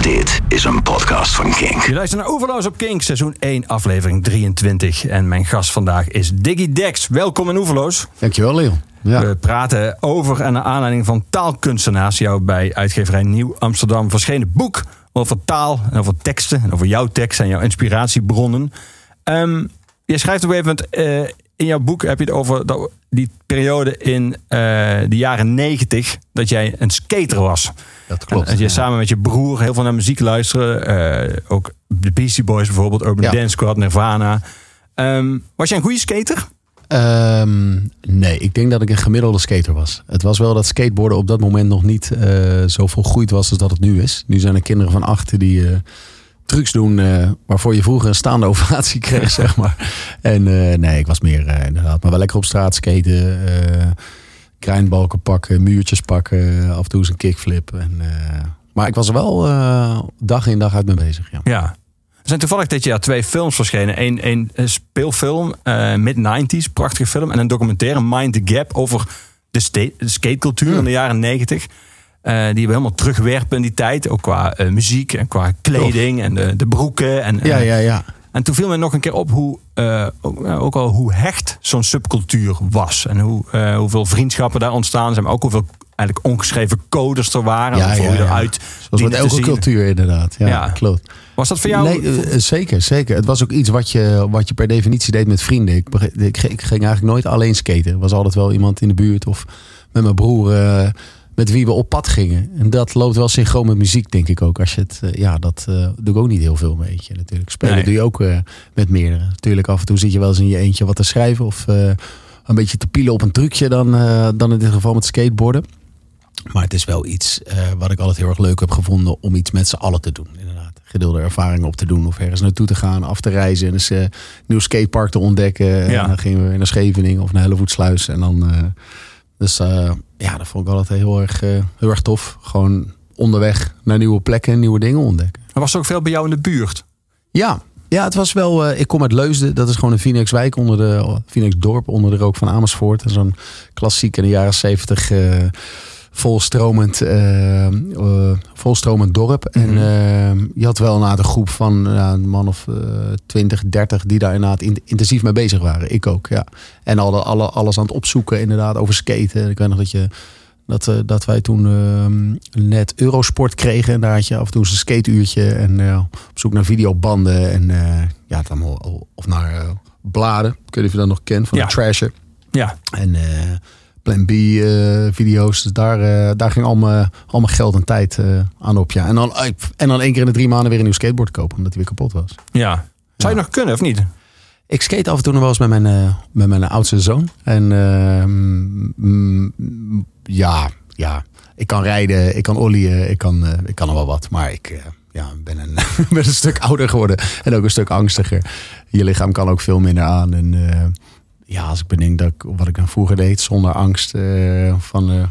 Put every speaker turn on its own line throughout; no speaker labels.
Dit is een podcast van Kink.
Je luistert naar Oeverloos op Kink, seizoen 1, aflevering 23. En mijn gast vandaag is Diggy Dex. Welkom in Oeverloos.
Dankjewel, Leon. Ja.
We praten over en naar aanleiding van taalkunstenaars. Jou bij uitgeverij Nieuw Amsterdam verschenen boek over taal en over teksten. En over jouw tekst en jouw inspiratiebronnen. Ehm, je schrijft op een gegeven moment, eh, in jouw boek heb je het over dat, die periode in eh, de jaren 90 dat jij een skater was.
Dat klopt.
En dat je
ja.
samen met je broer heel veel naar muziek luisteren. eh, ook de Beastie Boys bijvoorbeeld, Urban
Ja.
Dance Squad, Nirvana. Ehm, was jij een goede skater?
Ehm, nee, ik denk dat ik een gemiddelde skater was. Het was wel dat skateboarden op dat moment nog niet eh zo volgroeid was als dat het nu is. Nu zijn er kinderen van acht die trucs doen eh, waarvoor je vroeger een staande ovatie kreeg, zeg maar. En eh, nee, ik was meer eh, inderdaad, maar wel lekker op straat skaten. grindbalken pakken, muurtjes pakken, af en toe eens een kickflip. En, maar ik was er wel dag in dag uit mee bezig, ja.
Ja. Er zijn toevallig dit jaar twee films verschenen. Eén een, speelfilm, eh, mid-90s, prachtige film. En een documentaire, Mind the Gap, over de, skatecultuur in de jaren 90. Eh, die we helemaal terugwerpen in die tijd. Ook qua eh, muziek en qua kleding en de, de broeken. En,
Ja,
eh,
ja, ja.
En toen viel me nog een keer op hoe, ook, al hoe hecht zo'n subcultuur was. En hoe, hoeveel vriendschappen daar ontstaan zijn. Maar ook hoeveel eigenlijk ongeschreven codes er waren.
Ja, ja, ja.
eruit
Zoals met elke
zien.
cultuur inderdaad. Ja,
Ja.
klopt.
Was dat voor jou?
Nee, zeker, zeker. Het was ook iets wat je, wat je per definitie deed met vrienden. Ik, ik, ging- ik ging eigenlijk nooit alleen skaten. Er was altijd wel iemand in de buurt of met mijn broer met wie we op pad gingen. En dat loopt wel synchroon met muziek, denk ik ook. Als je het, eh, ja, dat eh, doe ik ook niet heel veel mee. je, Natuurlijk. Spelen
Nee.
doe je ook eh, met meerdere. Natuurlijk, af en toe zit je wel eens in je eentje wat te schrijven of een beetje te pielen op een trucje dan, dan in dit geval met skateboarden. Maar het is wel iets wat ik altijd heel erg leuk heb gevonden om iets met z'n allen te doen. Inderdaad. Gedeelde ervaringen op te doen of ergens naartoe te gaan, af te reizen en eens een nieuw skatepark te ontdekken.
Ja.
En dan gingen we naar Scheveningen of naar Hellevoetsluis. En dan, dus eh, ja, dat vond ik altijd heel erg, eh, heel erg tof. Gewoon onderweg naar nieuwe plekken en nieuwe dingen ontdekken.
Er was ook veel bij jou in de buurt.
Ja, ja het was wel. eh, ik kom uit Leusden. Dat is gewoon een Phoenixwijk onder de Phoenixdorp onder de rook van Amersfoort. En Zo'n klassiek in de jaren zeventig eh, volstromend, eh, volstromend dorp. En eh, je had wel inderdaad een groep van een man of 20, 30 die daar inderdaad in- intensief mee bezig waren. Ik ook, ja. En al alle, alles aan het opzoeken inderdaad over skaten. Ik weet nog dat je dat, dat wij toen eh, net Eurosport kregen. En daar had je af en toe een skateuurtje. En op zoek naar videobanden. En ja, het allemaal, of naar bladen. Ik weet niet of je dat nog kent. Van
Ja.
de Trasher.
Ja.
En Plan B eh, video's. Dus daar, eh, daar ging al mijn, al mijn geld en tijd eh, aan op. Ja. En, dan, en dan één keer in de drie maanden weer een nieuw skateboard kopen. Omdat hij weer kapot was.
ja. Zou je nog kunnen of niet?
Ik skate af en toe nog wel eens met mijn, met mijn oudste zoon. En eh, mm, mm, ja, ja, ik kan rijden, ik kan ollieën, ik kan, ik kan nog wel wat. Maar ik ja, ben, een, ben een stuk ouder geworden en ook een stuk angstiger. Je lichaam kan ook veel minder aan. En ja, als ik bedenk dat ik, wat ik dan vroeger deed zonder angst eh, van eh,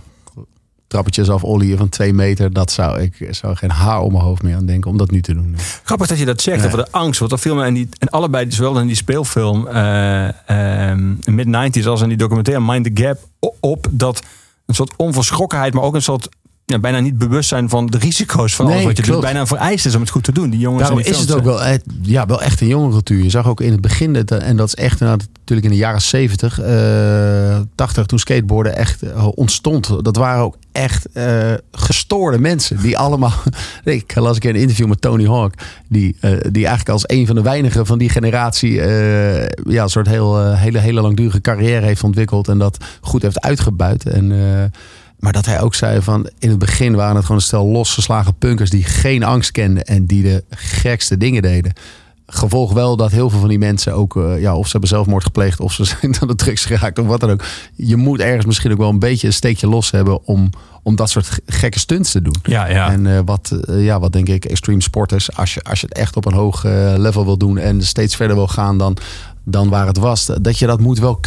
trappetjes af ollieën van twee meter. Dat zou ik zou geen haar om mijn hoofd meer aan denken om dat nu te doen.
Grappig dat je dat zegt
Ja.
over de angst. Want dat viel me in, die, en allebei, zowel in die speelfilm eh, ehm, mid-90s als in die documentaire Mind the Gap op dat een soort onverschrokkenheid, maar ook een soort ja, bijna niet bewustzijn van de risico's van alles wat je doet. Bijna vereist is om het goed te doen. Die jongens
Daarom
in die
is het ook wel, eh, ja, wel echt een jonge cultuur. Je zag ook in het begin, dat, en dat is echt natuurlijk in de jaren 70, eh 80, toen skateboarden echt eh, ontstond. Dat waren ook echt eh, gestoorde mensen. Die allemaal. ik las een keer een interview met Tony Hawk. Die, eh, die eigenlijk als een van de weinigen van die generatie. eh, ja, een soort heel, eh, hele, hele langdurige carrière heeft ontwikkeld. En dat goed heeft uitgebuit. En. Maar dat hij ook zei van in het begin waren het gewoon een stel losgeslagen punkers die geen angst kenden en die de gekste dingen deden. Gevolg wel dat heel veel van die mensen ook, eh, ja, of ze hebben zelfmoord gepleegd of ze zijn aan de drugs geraakt of wat dan ook. Je moet ergens misschien ook wel een beetje een steekje los hebben om, om dat soort gekke stunts te doen.
Ja, ja.
En eh, wat, eh, ja, wat denk ik, extreme sporters, als je, als je het echt op een hoog level wil doen en steeds verder wil gaan dan, dan waar het was, dat je dat moet wel,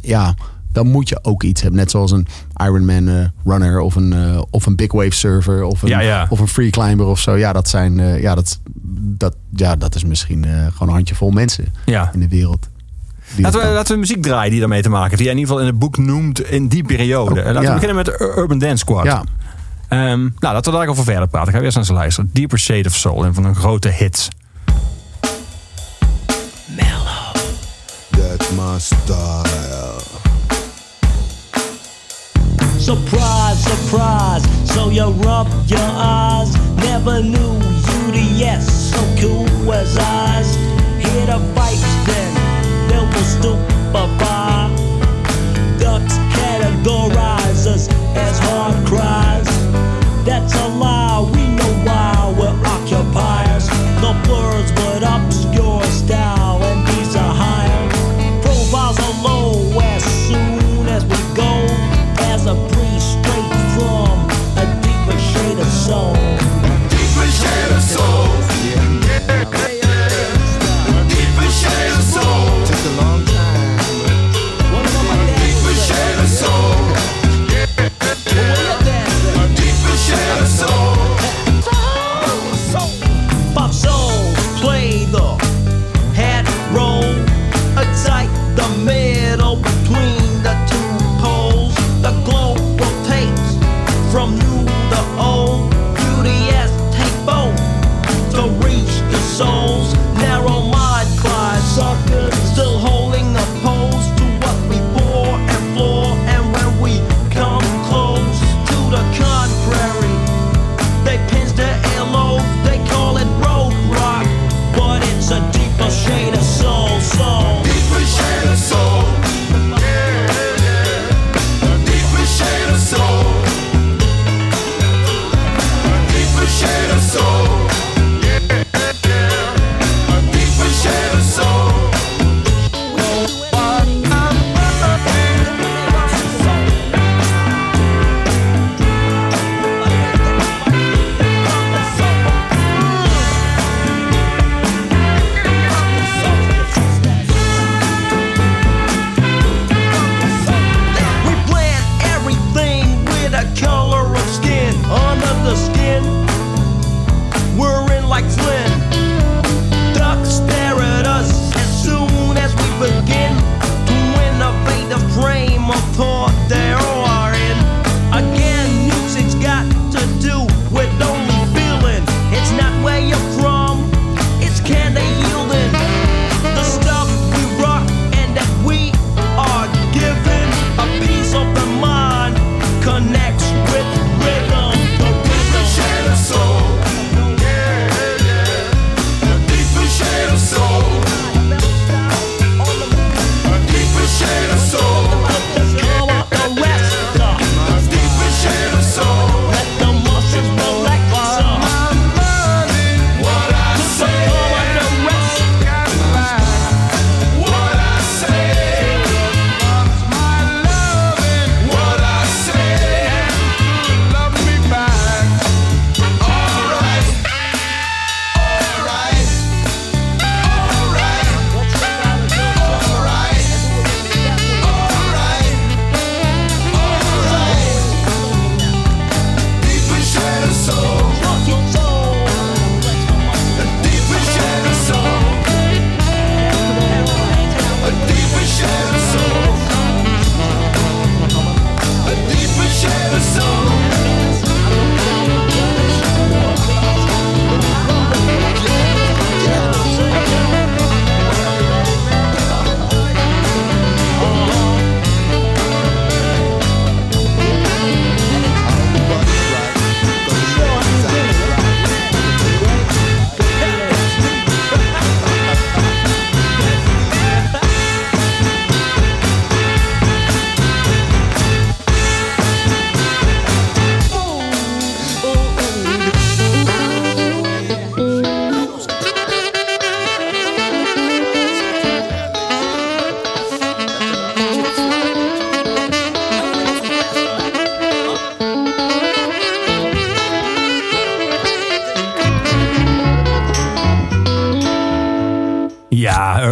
ja, dan moet je ook iets hebben. Net zoals een Ironman eh, runner of een, eh, of een big wave surfer of een. Of een free climber of zo. Ja, dat, zijn, eh, ja, dat, dat, ja, dat is misschien gewoon een handjevol mensen in de wereld.
Laten we, laten we muziek draaien die daarmee te maken heeft. Die jij in ieder geval in het boek noemt in die periode.
Oh,
laten we beginnen met Urban Dance Squad.
Ja.
Um, nou, laten we daar over verder praten. Ik ga eerst naar ze luisteren. Deeper Shade of Soul, een van een grote hits. Mellow.
That's my style.
Surprise, surprise. So you rub your eyes. Never knew you to yes, so cool as eyes. Hear the bikes then, they will stupefy. Ducks categorize us as hard cries.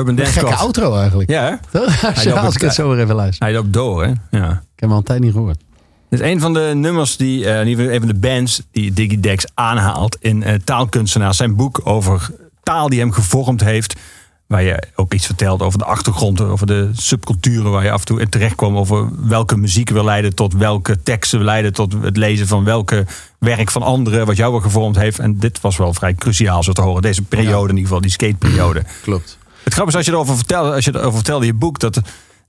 een
Dance
gekke outro eigenlijk.
Ja, hè?
Als, ik het zo weer even luister.
Hij loopt door, hè? Ja.
Ik heb hem al een tijd niet gehoord.
Dit is een van de nummers die, uh, een van de bands die Diggy Dex aanhaalt in eh, uh, Taalkunstenaar. Zijn boek over taal die hem gevormd heeft. Waar je ook iets vertelt over de achtergrond, over de subculturen waar je af en toe in terecht kwam. Over welke muziek wil leiden tot welke teksten wil leiden tot het lezen van welke werk van anderen. Wat jou wel gevormd heeft. En dit was wel vrij cruciaal zo te horen. Deze periode in ieder geval, die skateperiode.
Klopt.
Het grappige is als je erover vertelde, als je erover vertelde je boek, dat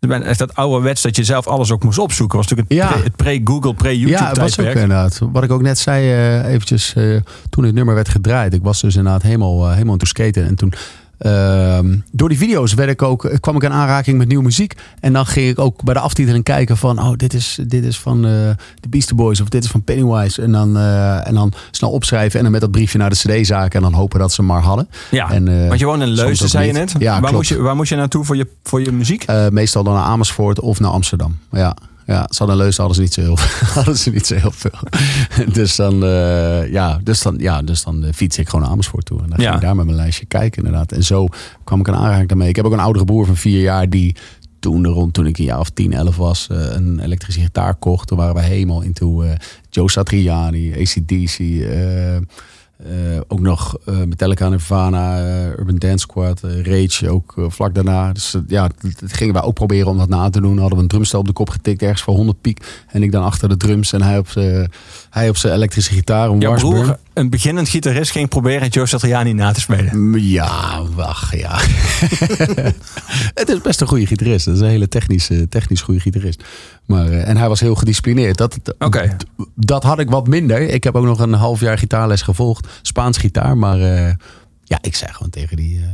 echt dat ouderwets dat je zelf alles ook moest opzoeken. Was natuurlijk het
Ja.
pre- het pre-Google, pre-YouTube
Ja, het was ook
tijdperk.
inderdaad. Wat ik ook net zei, eh, eventjes eh, toen het nummer werd gedraaid. Ik was dus inderdaad helemaal, eh, helemaal aan het skaten. En toen, ehm, door die video's werd ik ook, eh, kwam ik in aanraking met nieuwe muziek. En dan ging ik ook bij de aftiteling kijken van, oh, dit is, dit is van eh, de Beastie Boys of dit is van Pennywise. En dan, eh, en dan snel opschrijven en dan met dat briefje naar de cd-zaak. En dan hopen dat ze maar hadden.
Ja,
En,
want je woont in Leusden,
ook
zei je net.
Ja,
waar,
klopt.
moest je, waar moest je naartoe voor je, voor je muziek?
Meestal dan naar Amersfoort of naar Amsterdam. Ja, ja ze hadden ze niet zo heel, hadden ze niet zo heel veel. dus dan, eh, ja, dus dan, ja, dus dan eh, fiets ik gewoon naar Amersfoort toe. En dan
Ja.
ging ik daar met mijn lijstje kijken inderdaad. En zo kwam ik in aanraking daarmee. Ik heb ook een oudere broer van vier jaar die toen, rond toen ik een jaar of 10, 11 was, eh, een elektrische gitaar kocht. Toen waren we helemaal into eh, Joe Satriani, ACDC, eh, eh, ook nog eh, Metallica, Nirvana, eh, Urban Dance Squad, Rage ook vlak daarna. Dus ja, dat, gingen wij ook proberen om dat na te doen. Hadden we een drumstel op de kop getikt, ergens voor 100 piek. En ik dan achter de drums en hij op zijn hij op zijn elektrische gitaar, een
Jouw broer, een beginnend gitarist, ging proberen Joe Satriani na te spelen.
Ja, wacht, ja. het is best een goede gitarist. Het is een hele technisch, eh, technisch goede gitarist. Maar, eh, en hij was heel gedisciplineerd. Dat, dat- dat had ik wat minder. Ik heb ook nog een half jaar gitaarles gevolgd. Spaans gitaar. Maar eh, ja, ik zei gewoon tegen die, eh,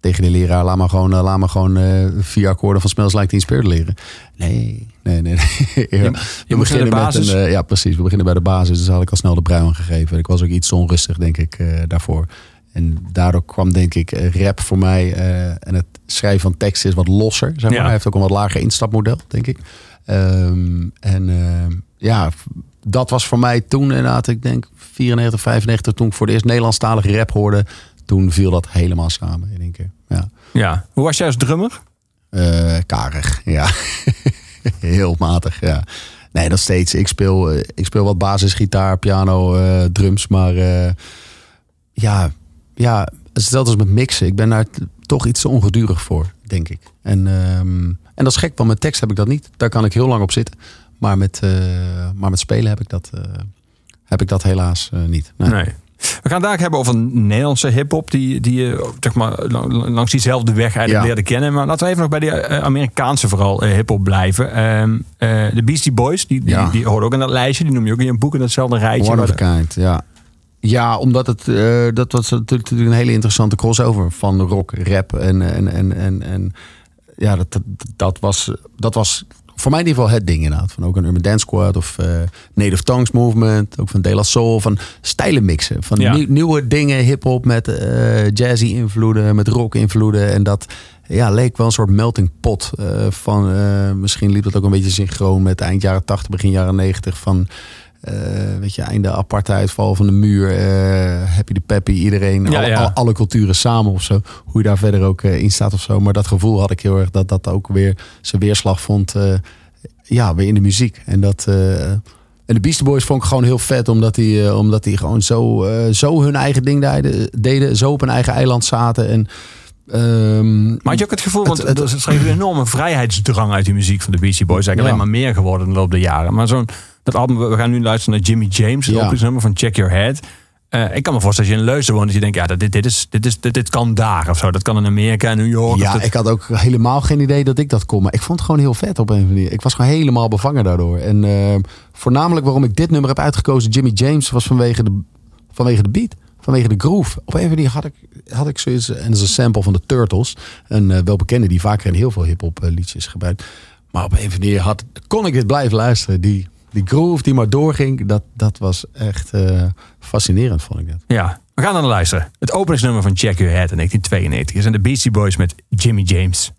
tegen die leraar... laat maar gewoon, eh, laat maar gewoon eh, vier akkoorden van Smells Like Teen Spirit leren. Nee, nee, nee. nee.
je
we
moest naar de
beginnen met
basis.
een, eh, ja, precies. We beginnen bij de basis. Dus had ik al snel de bruin gegeven. Ik was ook iets onrustig, denk ik, daarvoor. En daardoor kwam, denk ik, rap voor mij. en het schrijven van teksten is wat losser. Zeg maar.
Ja.
Hij heeft ook een wat lager instapmodel, denk ik. Ehm, en ehm, ja, dat was voor mij toen inderdaad, ik denk 94, 95, toen ik voor de eerst Nederlandstalige rap hoorde. Toen viel dat helemaal samen in één keer. Ja.
Ja. Hoe was jij als drummer?
Eh, karig, ja. Heel matig, ja. Nee, dat steeds. Ik speel, eh, ik speel wat basisgitaar, piano, eh, drums. Maar eh, ja, ja, hetzelfde als met mixen. Ik ben daar toch iets te ongedurig voor, denk ik. En, ehm, en dat is gek, want met tekst heb ik dat niet. Daar kan ik heel lang op zitten. Maar met, maar met spelen heb ik dat, heb ik dat helaas niet. Nee.
Nee. We gaan het daar hebben over een Nederlandse hip-hop die, die je zeg maar, lang- langs diezelfde weg eigenlijk
Ja.
leerde kennen. Maar laten we even nog bij die eh, Amerikaanse vooral eh, hip-hop blijven. Ehm, eh, de Beastie Boys, die, die,
Ja.
die ook in dat lijstje. Die noem je ook in je boek in datzelfde rijtje.
One of kind, ja. Ja, omdat het, dat was natuurlijk natuurlijk een hele interessante crossover van rock, rap en, en, en, en, en ja, dat, dat was, dat was voor mij in ieder geval het ding inderdaad. Van ook een Urban Dance Squad of eh, Native Tongues Movement, ook van De La Soul, van stijlen mixen. Van
Ja.
nieuw- nieuwe dingen, hip-hop met eh, jazzy invloeden, met rock invloeden en dat ja, leek wel een soort melting pot eh, van, misschien liep dat ook een beetje synchroon met eind jaren 80, begin jaren 90 van eh, weet je, einde apartheid, val van de muur, eh, happy de peppy, iedereen,
Ja,
alle,
ja.
alle- alle culturen samen of zo. Hoe je daar verder ook eh, in staat of zo. Maar dat gevoel had ik heel erg dat dat ook weer zijn weerslag vond, ja, weer in de muziek. En dat... en de Beastie Boys vond ik gewoon heel vet, omdat die, omdat die gewoon zo, zo hun eigen ding deden, deden, zo op een eigen eiland zaten. En, ehm,
Maar had je ook het gevoel, want
Het- het-
er schreef een enorme vrijheidsdrang uit die muziek van de Beastie Boys. Eigenlijk
Ja.
alleen maar meer geworden in de loop der jaren. Maar zo'n dat album, we gaan nu luisteren naar Jimmy James,
Ja.
openingsnummer van Check Your Head. Eh, ik kan me voorstellen als je in Leusden woont, dat je denkt, ja, dit, dit, is, dit, is, dit, dit kan daar of zo. Dat kan in Amerika, New York.
Ja,
dat-
ik had ook helemaal geen idee dat ik dat kon. Maar ik vond het gewoon heel vet op een manier. Ik was gewoon helemaal bevangen daardoor. En eh, voornamelijk waarom ik dit nummer heb uitgekozen, Jimmy James, was vanwege de, vanwege de beat. Vanwege de groove. Op een manier had ik, had ik zoiets. En dat is een sample van de Turtles. Een eh, welbekende die vaker in heel veel hip-hop liedjes gebruikt. Maar op een manier had, kon ik dit blijven luisteren. Die, die groove die maar doorging, dat, dat was echt eh, fascinerend, vond ik dat.
Ja, we gaan dan luisteren. Het openingsnummer van Check Your Head in 1992 zijn de Beastie Boys met Jimmy James.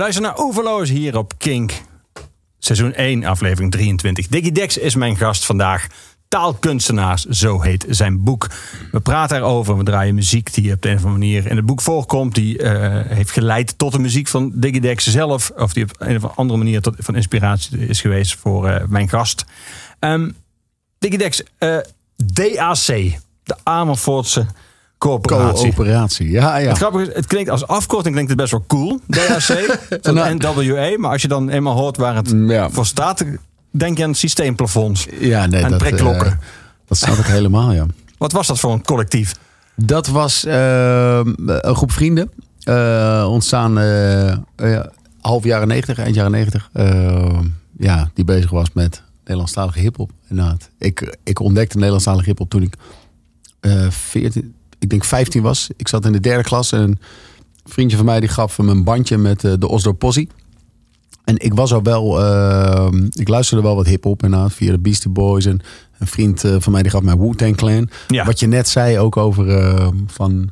Luistert naar Overloos hier op Kink. Seizoen 1, aflevering 23. Diggy Dex is mijn gast vandaag. Taalkunstenaars, zo heet zijn boek. We praten erover, we draaien muziek die op de een of andere manier in het boek voorkomt. Die eh, heeft geleid tot de muziek van Diggy Dex zelf. Of die op een of andere manier tot, van inspiratie is geweest voor eh, mijn gast. Um, Diggy Dex, eh, DAC, de Amervoortse Corporatie.
Coöperatie, ja, ja.
Het grappige is, het klinkt als afkorting klinkt het best wel cool. DAC, zo'n
Nou.
NWA. Maar als je dan eenmaal hoort waar het
Ja.
voor staat, denk je aan systeemplafonds.
Ja, nee,
En
dat,
prekklokken.
eh, dat snap ik helemaal, ja.
Wat was dat voor een collectief?
Dat was eh, een groep vrienden. eh, ontstaan half jaren 90, eind jaren 90. eh, ja, die bezig was met Nederlandstalige hiphop. Ik, ik ontdekte Nederlandstalige hiphop toen ik eh 14, ik denk 15 was. Ik zat in de derde klas en een vriendje van mij die gaf me een bandje met eh, de Oslo Posse. En ik was al wel, eh, ik luisterde wel wat hip-hop inderdaad via de Beastie Boys. En een vriend eh, van mij die gaf mij Wu-Tang Clan.
Ja.
Wat je net zei ook over van.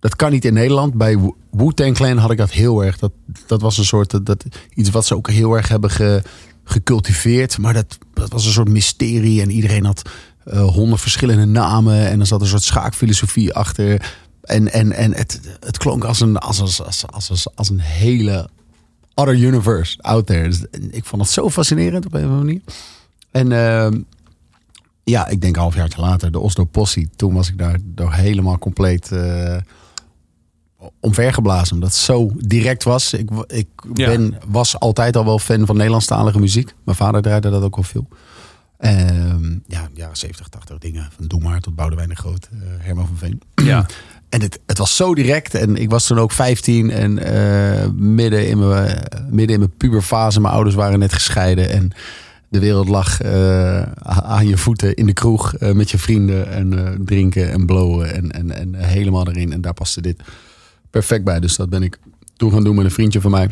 Dat kan niet in Nederland. Bij Wu- Wu-Tang Clan had ik dat heel erg. Dat, dat was een soort. Dat, dat- iets wat ze ook heel erg hebben ge, gecultiveerd. Maar dat, dat was een soort mysterie. En iedereen had honderd verschillende namen. En er zat een soort schaakfilosofie achter. En, en, en het, het klonk als een, als, als, als, als, als, een hele other universe out there. Dus ik vond het zo fascinerend op een of andere manier. En ehm, ja, ik denk een half jaar later, de Oslo Possie. Toen was ik daar door helemaal compleet eh omvergeblazen. Omdat het zo direct was. Ik, ik
Ja.
ben, was altijd al wel fan van Nederlandstalige muziek. Mijn vader draaide dat ook wel veel. Ehm, ja, jaren 70, 80 dingen. Van Doe maar tot Boudewijn de Groot, eh, Herman van Veen.
Ja.
En het, het was zo direct. En ik was toen ook 15 en eh, midden, in mijn, midden in mijn puberfase. Mijn ouders waren net gescheiden. En de wereld lag eh, aan je voeten in de kroeg eh, met je vrienden. En eh, drinken en blowen en, en, en helemaal erin. En daar paste dit perfect bij. Dus dat ben ik toen gaan doen met een vriendje van mij.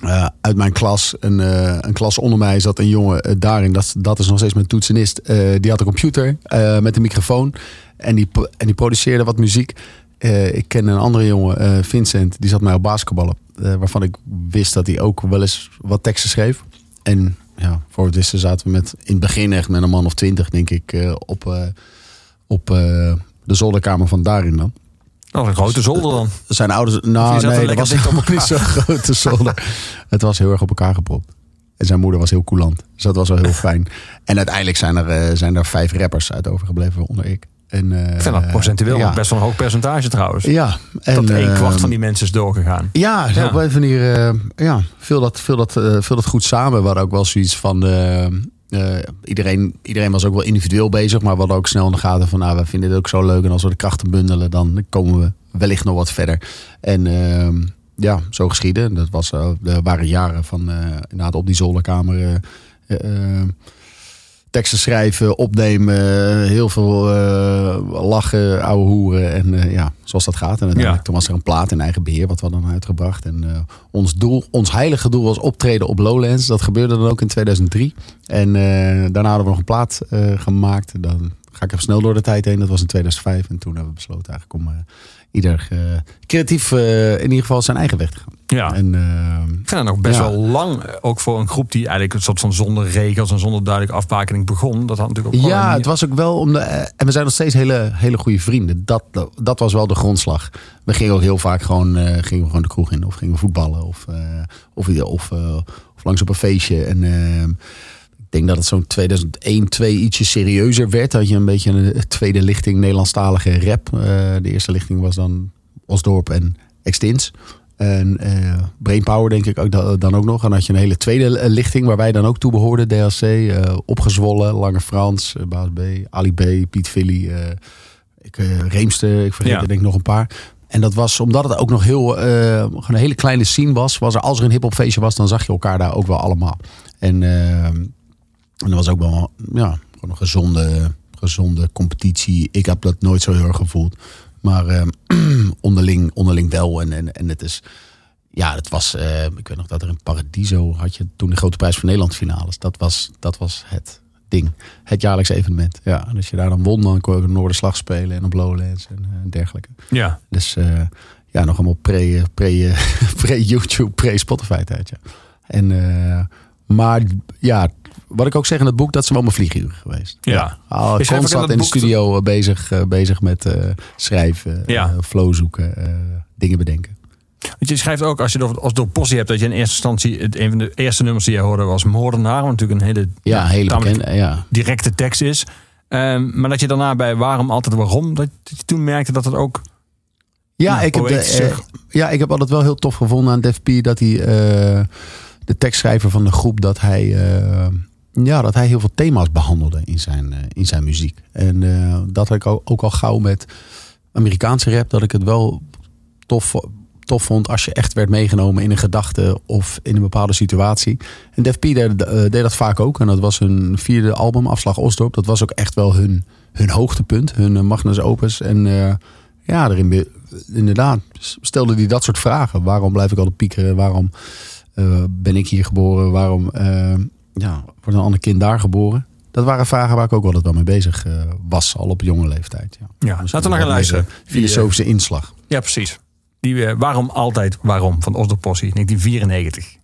Eh, uit mijn klas, een, eh, een klas onder mij zat een jongen eh, daarin. Dat, dat is nog steeds mijn toetsenist. Die had een computer met een microfoon. En die, en die produceerde wat muziek. Ik ken een andere jongen, Vincent. Die zat mij op basketballen. waarvan ik wist dat hij ook wel eens wat teksten schreef. En ja, voor het wisten zaten we met, in het begin echt met een man of twintig, denk ik, op, op de zolderkamer van daarin dan.
Dat was een grote zolder dan.
Zijn ouders. Nou, nee, dat was helemaal niet zo'n grote zolder. Het was heel erg op elkaar gepropt. En zijn moeder was heel coulant. Dus dat was wel heel fijn. En uiteindelijk zijn er, eh, zijn er vijf rappers uit overgebleven, waaronder ik. En, eh,
Ik vind dat procentueel
ja.
best wel een hoog percentage trouwens.
Ja. En,
dat een kwart van die mensen is doorgegaan.
Ja,
Ja.
op een manier eh, ja, veel, dat, veel, dat, veel dat goed samen. We hadden ook wel zoiets van... eh, eh, iedereen, iedereen was ook wel individueel bezig. Maar we hadden ook snel in de gaten van... Nou, we vinden dit ook zo leuk. En als we de krachten bundelen, dan komen we wellicht nog wat verder. En ehm, ja, zo geschieden. Dat was, eh, er waren jaren van... eh inderdaad op die zolderkamer... teksten schrijven, opnemen, heel veel eh, lachen, ouwe hoeren. En eh, ja, zoals dat gaat. En uiteindelijk,
Ja.
toen was er een plaat in eigen beheer, wat we hadden uitgebracht. En eh, ons doel, ons heilige doel was optreden op Lowlands. Dat gebeurde dan ook in 2003. En daarna hadden we nog een plaat gemaakt. Dan ga ik even snel door de tijd heen. Dat was in 2005. En toen hebben we besloten eigenlijk om ieder eh, creatief eh, in ieder geval zijn eigen weg te gaan.
Ja.
En, eh,
Ik vind nog best
Ja.
wel lang, ook voor een groep die eigenlijk een soort van zonder regels en zonder duidelijke afbakening begon. Dat had natuurlijk ook
ja, het was ook wel om de. En we zijn nog steeds hele, hele goede vrienden. Dat, dat, was wel de grondslag. We gingen ook heel vaak gewoon, gingen we gewoon de kroeg in. Of gingen we voetballen. Of, of, of, of langs op een feestje. En eh, ik denk dat het zo'n 2001, 2 ietsje serieuzer werd. Dat je een beetje een tweede lichting Nederlandstalige rap. Eh, de eerste lichting was dan Osdorp en Extins. En eh Brainpower denk ik ook da- dan ook nog. En dan had je een hele tweede eh, lichting waar wij dan ook toe behoorden. DLC, eh, Opgezwollen, Lange Frans, eh, Baas B, Ali B, Piet Villy, eh, ik, eh, Reemster, ik vergeet
Ja.
er denk ik nog een paar. En dat was omdat het ook nog heel, eh, gewoon een hele kleine scene was. was er, als er een hip-hop feestje was, dan zag je elkaar daar ook wel allemaal. En, eh, en dat was ook wel ja, gewoon een gezonde, gezonde competitie. Ik heb dat nooit zo heel erg gevoeld. Maar eh, onderling, onderling wel. En, en, en het is. Ja, het was. eh, ik weet nog dat er in Paradiso had je toen de grote prijs van Nederland finales. Dat was, dat was het ding. Het jaarlijks evenement. Ja, en als je daar dan won, dan kon je op Noorderslag spelen en op Lowlands en, eh, dergelijke.
Ja,
Dus eh, ja, nog allemaal pre, pre, pre-YouTube, pre-Spotify tijd. Ja. En, maar ja, wat ik ook zeg in het boek, dat ze wel mijn vlieguren geweest.
Ja. Schrijft ook in
constant in de studio eh, bezig, eh, bezig met eh, schrijven,
Ja.
flow zoeken, dingen bedenken.
Want je schrijft ook als je door, als door possie hebt dat je in eerste instantie het, een van de eerste nummers die je hoorde was Moordenaar, wat natuurlijk een hele
Ja, hele bekende. Ja.
directe tekst is. Ehm, maar dat je daarna bij waarom altijd waarom, dat je toen merkte dat het ook
Ja,
Nou,
ik heb de, ja, ik heb altijd wel heel tof gevonden aan Def P dat hij, de tekstschrijver van de groep, dat hij, ja, dat hij heel veel thema's behandelde in zijn, eh, in zijn muziek. En eh, dat had ik ook, al gauw met Amerikaanse rap, dat ik het wel tof, tof vond als je echt werd meegenomen in een gedachte of in een bepaalde situatie. En Def P deed, eh, dat vaak ook. En dat was hun vierde album, Afslag Osdorp. Dat was ook echt wel hun, hun hoogtepunt, hun magnus opus. En ja, be- inderdaad stelde hij dat soort vragen. Waarom blijf ik altijd piekeren? Waarom ben ik hier geboren? Waarom ja, wordt een ander kind daar geboren? Dat waren vragen waar ik ook altijd wel mee bezig eh, was, al op jonge leeftijd. Ja.
Ja,
Dus
laten we nog gaan
meer,
luisteren.
eh, Filosofische inslag.
Ja, precies. Die eh, waarom altijd waarom van Osdorp Possie 1994.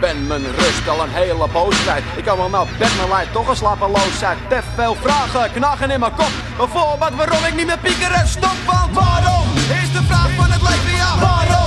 Ben mijn rust al een hele poos kwijt. Ik kan wel naar bed, maar lijkt toch een slapeloosheid. Te veel vragen knagen in mijn kop. Bijvoorbeeld waarom ik niet meer piekeren stop. Want waarom is de vraag van het leven, ja. Waarom?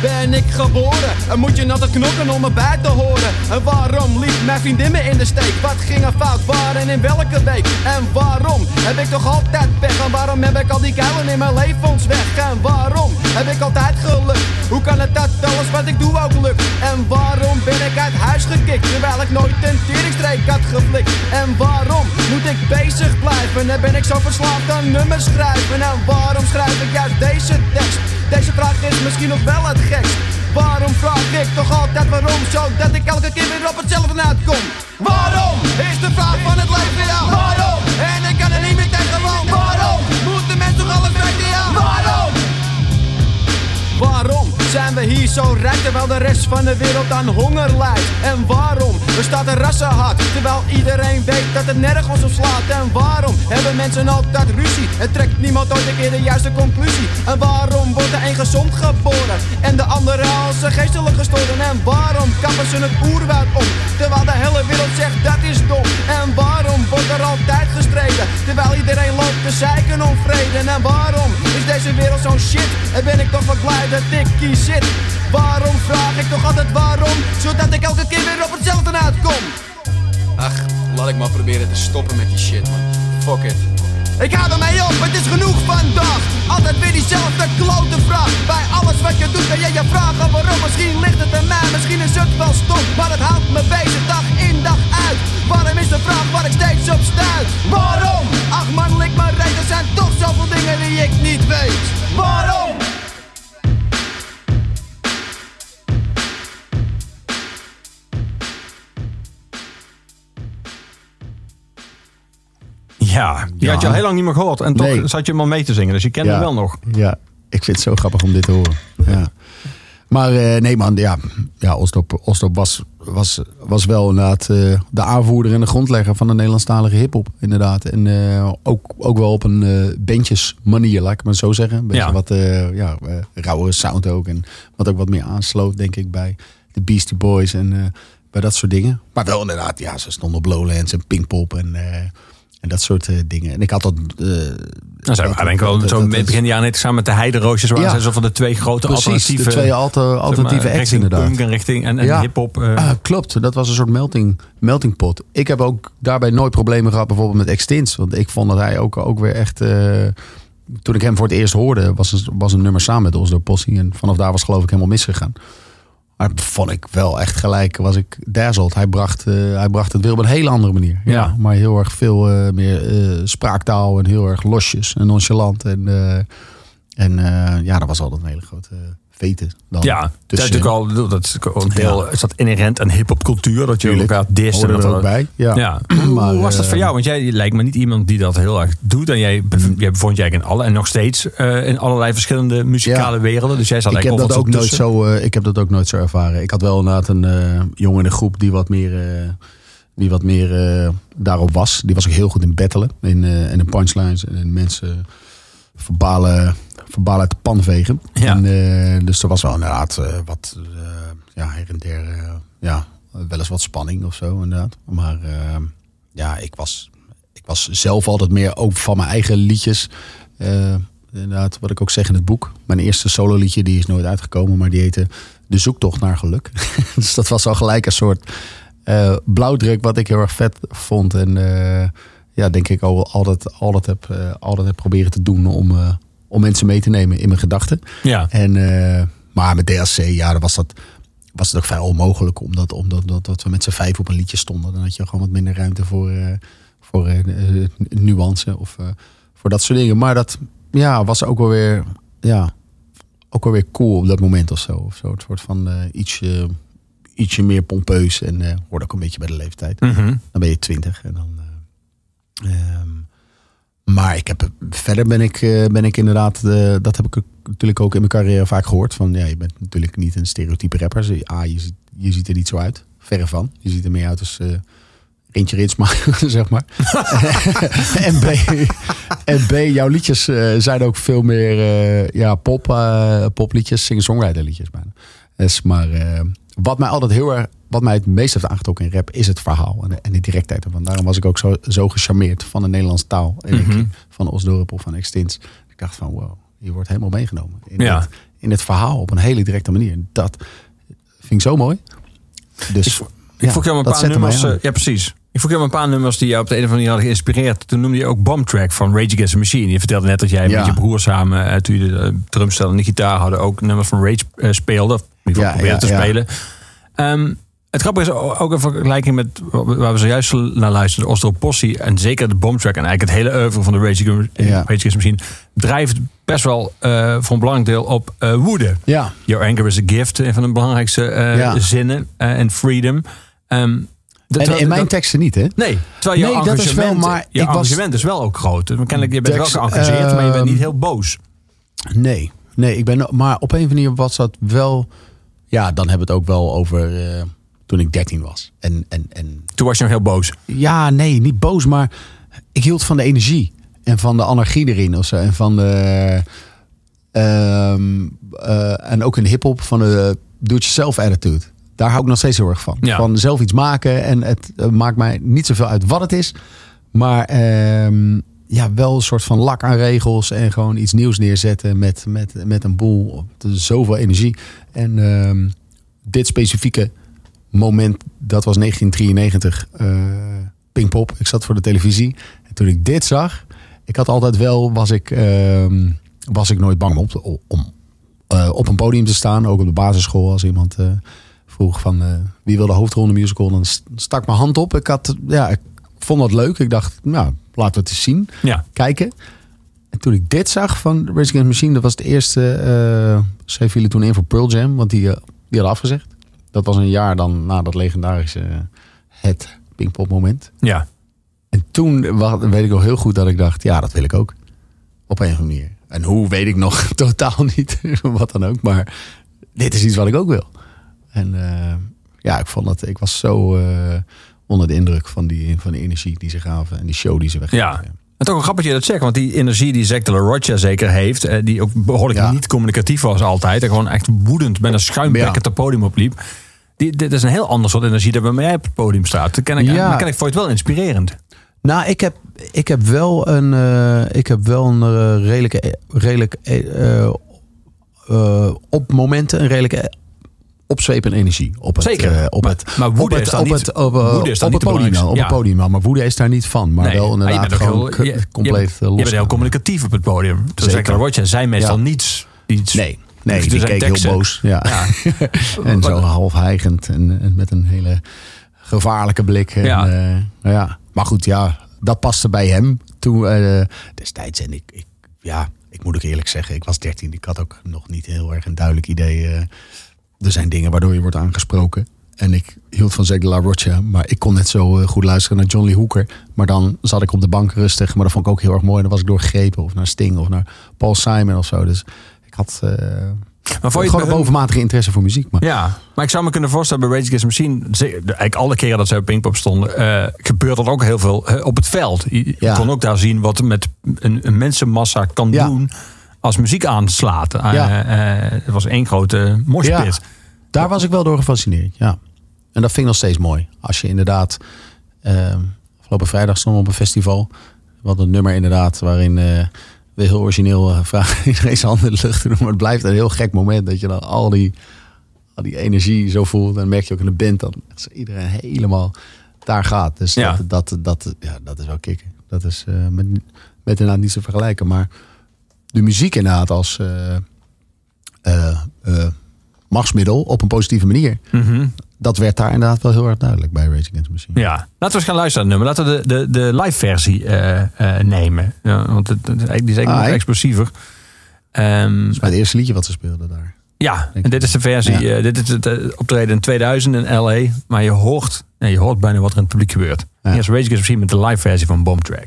Ben ik geboren? En moet je altijd knokken om erbij te horen? En waarom liet mijn vriendin me in de steek? Wat ging er fout? Waar en in welke week? En waarom heb ik toch altijd pech? En waarom heb ik al die kuilen in mijn levens weg? En waarom heb ik altijd geluk? Hoe kan het dat alles wat ik doe ook lukt? En waarom ben ik uit huis gekikt? Terwijl ik nooit een teringstreek had geflikt? En waarom moet ik bezig blijven? En ben ik zo verslaafd aan nummers schrijven? En waarom schrijf ik juist deze tekst? Deze vraag is misschien nog wel het gekst. Waarom vraag ik toch altijd waarom? Zodat ik elke keer weer op hetzelfde uitkom. Waarom is de vraag van het leven, ja. Waarom? Zijn we hier zo rijk terwijl de rest van de wereld aan honger lijdt? En waarom bestaat er rassenhaat terwijl iedereen weet dat het nergens op slaat? En waarom hebben mensen altijd ruzie en trekt niemand ooit een keer de juiste conclusie? En waarom wordt de een gezond geboren en de andere als een geestelijk gestoren? En waarom kappen ze het oerwoud om terwijl de hele wereld zegt dat is dom? En waarom wordt er altijd gestreden terwijl iedereen loopt te zeiken om vrede? En waarom is deze wereld zo'n shit? En ben ik toch wat blij dat ik hier zit? Waarom vraag ik toch altijd waarom? Zodat ik elke keer weer op hetzelfde uitkom. Ach, laat ik maar proberen te stoppen met die shit, man. Fuck it. Ik hou ermee op, het is genoeg vandaag. Altijd weer diezelfde klote vraag. Bij alles wat je doet ben je je vragen waarom. Misschien ligt het aan mij, misschien is het wel stom. Maar het houdt me bezig dag in dag uit. Waarom is de vraag waar ik steeds op stuit? Waarom? Ach man, lik maar reet, er zijn toch zoveel dingen die ik niet weet. Waarom?
Ja, die
Ja.
had je al heel lang niet meer gehoord. En toch
Nee.
zat je hem al mee te zingen. Dus je kende hem wel nog.
Ja, ik vind het zo grappig om dit te horen. Ja. Maar eh, nee man, ja, ja Osdorp, Osdorp was, was, was wel inderdaad eh, de aanvoerder en de grondlegger van de Nederlandstalige hiphop. Inderdaad. En eh, ook, ook wel op een bandjes manier, laat ik maar zo zeggen. Een beetje
Ja.
wat ja, rauwere sound ook. En wat ook wat meer aansloot, denk ik, bij de Beastie Boys en bij dat soort dingen. Maar wel inderdaad, ja, ze stonden op Lowlands en Pinkpop en, en dat soort eh, dingen. En ik had dat... eh,
Dan zijn denk ik wel zo begin jaren net samen met de Heideroosjes. Waar
Ja.
zijn zo van de twee grote
Precies,
alternatieve...
de twee alter,
zeg maar,
alternatieve acts inderdaad.
punk en richting en, en
Ja.
hip-hop. eh.
Ah, klopt, dat was een soort melting, melting pot. Ik heb ook daarbij nooit problemen gehad, bijvoorbeeld met Extins. Want ik vond dat hij ook, ook weer echt. eh, toen ik hem voor het eerst hoorde, was een, was een nummer samen met Oslo Possie. En vanaf daar was geloof ik helemaal misgegaan. Maar vond ik wel echt gelijk, was ik dazzled. Hij bracht, eh, hij bracht het weer op een hele andere manier. Ja,
Ja.
maar heel erg veel eh, meer eh, spraaktaal en heel erg losjes en nonchalant. En, en ja, dat was altijd een hele grote veten. Dan
ja, dat is natuurlijk al, dat is ook een deel, is dat inherent aan hip-hop cultuur. Dat je
Tuurlijk.
elkaar dist. en
Hoorde
dat
er ook bij. Ja.
Ja.
Maar,
Hoe was dat
eh,
voor jou? Want jij lijkt me niet iemand die dat heel erg doet. En jij, bev- jij bevond je eigenlijk in alle en nog steeds eh, in allerlei verschillende muzikale
Ja.
werelden. Dus jij zat
ik heb,
eigenlijk
dat ook nooit zo, eh, ik heb dat ook nooit zo ervaren. Ik had wel inderdaad een eh, jongen in de groep die wat meer, eh, die wat meer eh, daarop was. Die was ook heel goed in battelen. In, eh, en in punchlines. En in mensen verbalen, verbalen uit de pan vegen.
Ja.
En, eh, dus er was wel inderdaad eh, wat eh, ja, her en der. ja, wel eens wat spanning of zo inderdaad. Maar eh, ja, ik was, ik was zelf altijd meer ook van mijn eigen liedjes. Inderdaad, wat ik ook zeg in het boek. Mijn eerste solo liedje, die is nooit uitgekomen, maar die heette De Zoektocht naar Geluk. dus dat was al gelijk een soort blauwdruk wat ik heel erg vet vond. En ja, denk ik al, altijd, altijd, heb, altijd heb proberen te doen om, om mensen mee te nemen in mijn gedachten.
Ja.
En, eh, maar met DSC, ja, dan was dat was het ook vrij onmogelijk. Omdat, omdat dat, dat we met z'n vijf op een liedje stonden. Dan had je gewoon wat minder ruimte voor, eh, voor eh, nuance of voor dat soort dingen. Maar dat ja, was ook wel weer, ja, ook wel weer cool op dat moment of zo. Of zo. Het soort van eh, ietsje, ietsje meer pompeus. En hoorde ook een beetje bij de leeftijd.
Mhm.
Dan ben je twintig en dan. eh, ehm, maar ik heb, verder ben ik, eh, ben ik inderdaad, eh, dat heb ik natuurlijk ook in mijn carrière vaak gehoord. Van ja, je bent natuurlijk niet een stereotype rapper. A, je, ziet- je ziet er niet zo uit. Verre van. Je ziet er meer uit als eh Rintje Ritsma, zeg maar. en, B, en B, jouw liedjes zijn ook veel meer ja, pop, popliedjes, singer-songwriter liedjes bijna. Dus, maar wat mij altijd heel erg, wat mij het meest heeft aangetrokken in rap, is het verhaal en de, en de directheid ervan. Daarom was ik ook zo, zo gecharmeerd van de Nederlandse taal. En ik,
Mhm.
van Osdorp of van Extins. Ik dacht van wow, je wordt helemaal meegenomen. In,
Ja.
het, in het verhaal op een hele directe manier. Dat vind ik zo mooi. Dus
Ik
ja,
vroeg jou een paar nummers. eh, ja, precies. Ik vroeg jou een paar nummers die jou op de een of andere manier hadden geïnspireerd. Toen noemde je ook Bomb Track van Rage Against the Machine. Je vertelde net dat jij
Ja.
met je broer samen, eh, toen je de eh, drumstel en de gitaar hadden, ook nummers van Rage speelde. In ieder geval
ja,
te
ja.
spelen. Ehm, het grappige is ook in vergelijking met waar we zojuist naar luisterden, Ostro Possie en zeker de Bomb Track en eigenlijk het hele oeuvre van de Rage Against,
Ja.
Machine drijft best wel eh, voor een belangrijk deel op eh, woede.
Ja,
Your anger is a gift, een van de belangrijkste eh,
Ja.
zinnen. En freedom. Ehm,
en in mijn
dat-
teksten niet hè?
Nee, terwijl je
Nee, dat is wel,
engagement,
maar
je
ik was-
engagement is wel ook groot. Kennelijk, je bent
Tekst,
wel geëngageerd, maar je bent
ehm,
niet heel boos.
Nee, nee, ik ben, maar op een of andere manier was dat wel. Ja, dan hebben we het ook wel over eh, toen ik 13 was. En, en, en
Toen was je nog heel boos.
ja, nee, niet boos, maar ik hield van de energie en van de anarchie erin of zo. En van de. ehm, eh, en ook in hip-hop van de do-it-yourself attitude. Daar hou ik nog steeds heel erg van.
Ja.
Van zelf iets maken en het eh, maakt mij niet zoveel uit wat het is. Maar ehm, ja, wel een soort van lak aan regels en gewoon iets nieuws neerzetten met, met, met een boel. Zoveel energie. En ehm, dit specifieke moment, dat was 1993, eh Pinkpop. Ik zat voor de televisie. En toen ik dit zag, ik had altijd wel, was ik, ehm, was ik nooit bang om, eh, op een podium te staan. Ook op de basisschool als iemand eh, vroeg van wie wil de hoofdrol in de musical. Dan st- stak mijn hand op. Ik, had, ja, ik vond dat leuk. Ik dacht, nou, laten we het eens zien
Ja.
kijken. En toen ik dit zag van Rage Against Machine, dat was het eerste. eh ze vielen toen in voor Pearl Jam, want die, eh, die had afgezegd. Dat was een jaar dan na dat legendarische eh, het Pinkpop moment.
Ja.
En toen weet ik nog heel goed dat ik dacht, ja, dat wil ik ook. Op een of andere manier. En hoe weet ik nog totaal niet, wat dan ook. Maar dit is iets wat ik ook wil. En eh, ja, ik vond dat, ik was zo eh, onder de indruk van die, van die energie die ze gaven. En die show die ze weggaven.
Ja. En toch een grappig dat je dat zegt, want die energie die Zack de La Rocha zeker heeft, eh, die ook behoorlijk
Ja.
niet communicatief was altijd, en gewoon echt woedend met een schuimbekkend
Ja.
het podium opliep. Die, dit is een heel ander soort energie dan bij mij op het podium staat. Dat ken ik,
Ja.
ken ik voor je het wel inspirerend.
Nou, ik heb, ik heb wel een, eh, ik heb wel een eh, redelijke, redelijk, op momenten een redelijke opzwepende energie. Op het,
Zeker.
eh, op
Maar-
het,
maar woede
op het,
is dan
op
niet-
het, op, eh,
woede is dan
op
niet
het podium. wel, Op het podium wel, maar woede is daar niet van. Maar
Nee.
wel
Maar je
inderdaad
ook
gewoon
heel- je-
compleet
je,
los.
je bent heel communicatief op het podium. Toen
Zeker.
Rocha zei meestal
Ja.
niets. iets.
Nee, nee
Dus
die
zijn
keek
teksten-
heel boos. Ja.
Ja.
en zo half hijgend en, en met een hele gevaarlijke blik. En,
Ja.
eh, ja. Maar goed, ja, dat paste bij hem toen eh, destijds. En ik, ik, ja, ik moet ook eerlijk zeggen, ik was 13. Ik had ook nog niet heel erg een duidelijk idee. Er zijn dingen waardoor je wordt aangesproken. En ik hield van Zeg de La Rocha, maar ik kon net zo eh, goed luisteren naar John Lee Hooker. Maar dan zat ik op de bank rustig, maar dat vond ik ook heel erg mooi. Dan was ik doorgegrepen of naar Sting of naar Paul Simon of zo. Dus ik had eh,
Maar vond je
gewoon een bovenmatige interesse voor muziek. Maar
Ja, maar ik zou me kunnen voorstellen bij Rage Against the Machine, eigenlijk alle keren dat ze op Pinkpop stonden, eh, gebeurt dat ook heel veel op het veld. Je, je
Ja.
kon ook daar zien wat met een, een mensenmassa kan
Ja.
doen als muziek aanslaat. Eh,
Ja.
eh, het was één grote moshpit.
Ja. daar was ik wel door gefascineerd. Ja. En dat vind ik nog steeds mooi. Als je inderdaad. ehm afgelopen vrijdag stonden we op een festival. Wat een nummer inderdaad. Waarin eh, we heel origineel eh, vragen iedereen zijn handen in de lucht te doen. Maar het blijft een heel gek moment. Dat je dan al die, al die energie zo voelt. En dan merk je ook in de band dat iedereen helemaal daar gaat. Dus
Ja.
dat, dat, dat, ja, dat is wel kicken. Dat is eh, met, met inderdaad niet te vergelijken. Maar de muziek inderdaad als eh, eh, eh, machtsmiddel op een positieve manier.
Mhm.
Dat werd daar inderdaad wel heel erg duidelijk bij Rage Against the Machine.
Ja, laten we eens gaan luisteren naar het nummer. Laten we de, de, de live versie nemen. Ja, want het, het is eigenlijk- die is eigenlijk
Ah,
nog explosiever. Ehm,
Dat is bij het eerste liedje wat ze speelden daar.
Ja, en dit is de versie.
Ja.
dit is het optreden in 2000 in LA. Maar je hoort, nee, je hoort bijna wat er in het publiek gebeurt.
Ja.
Hier is Rage Against the Machine met de live versie van Bomb Track.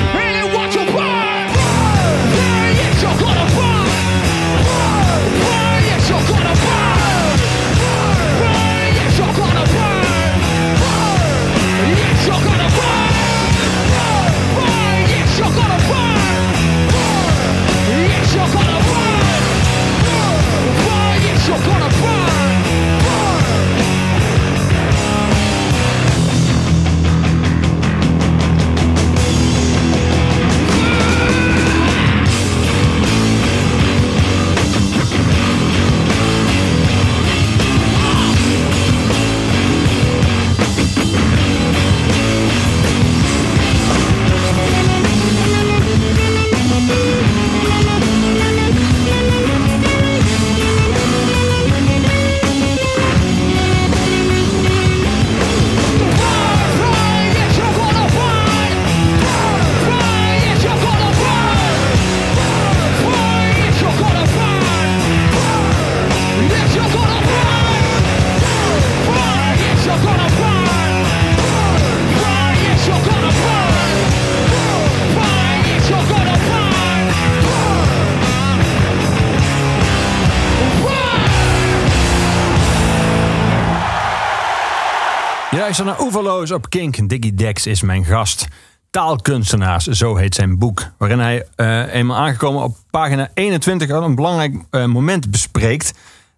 Je luistert naar Oeverloos op Kink. Diggy Dex is mijn gast. Taalkunstenaars, zo heet zijn boek. Waarin hij eh, eenmaal aangekomen op pagina 21 al een belangrijk eh, moment bespreekt.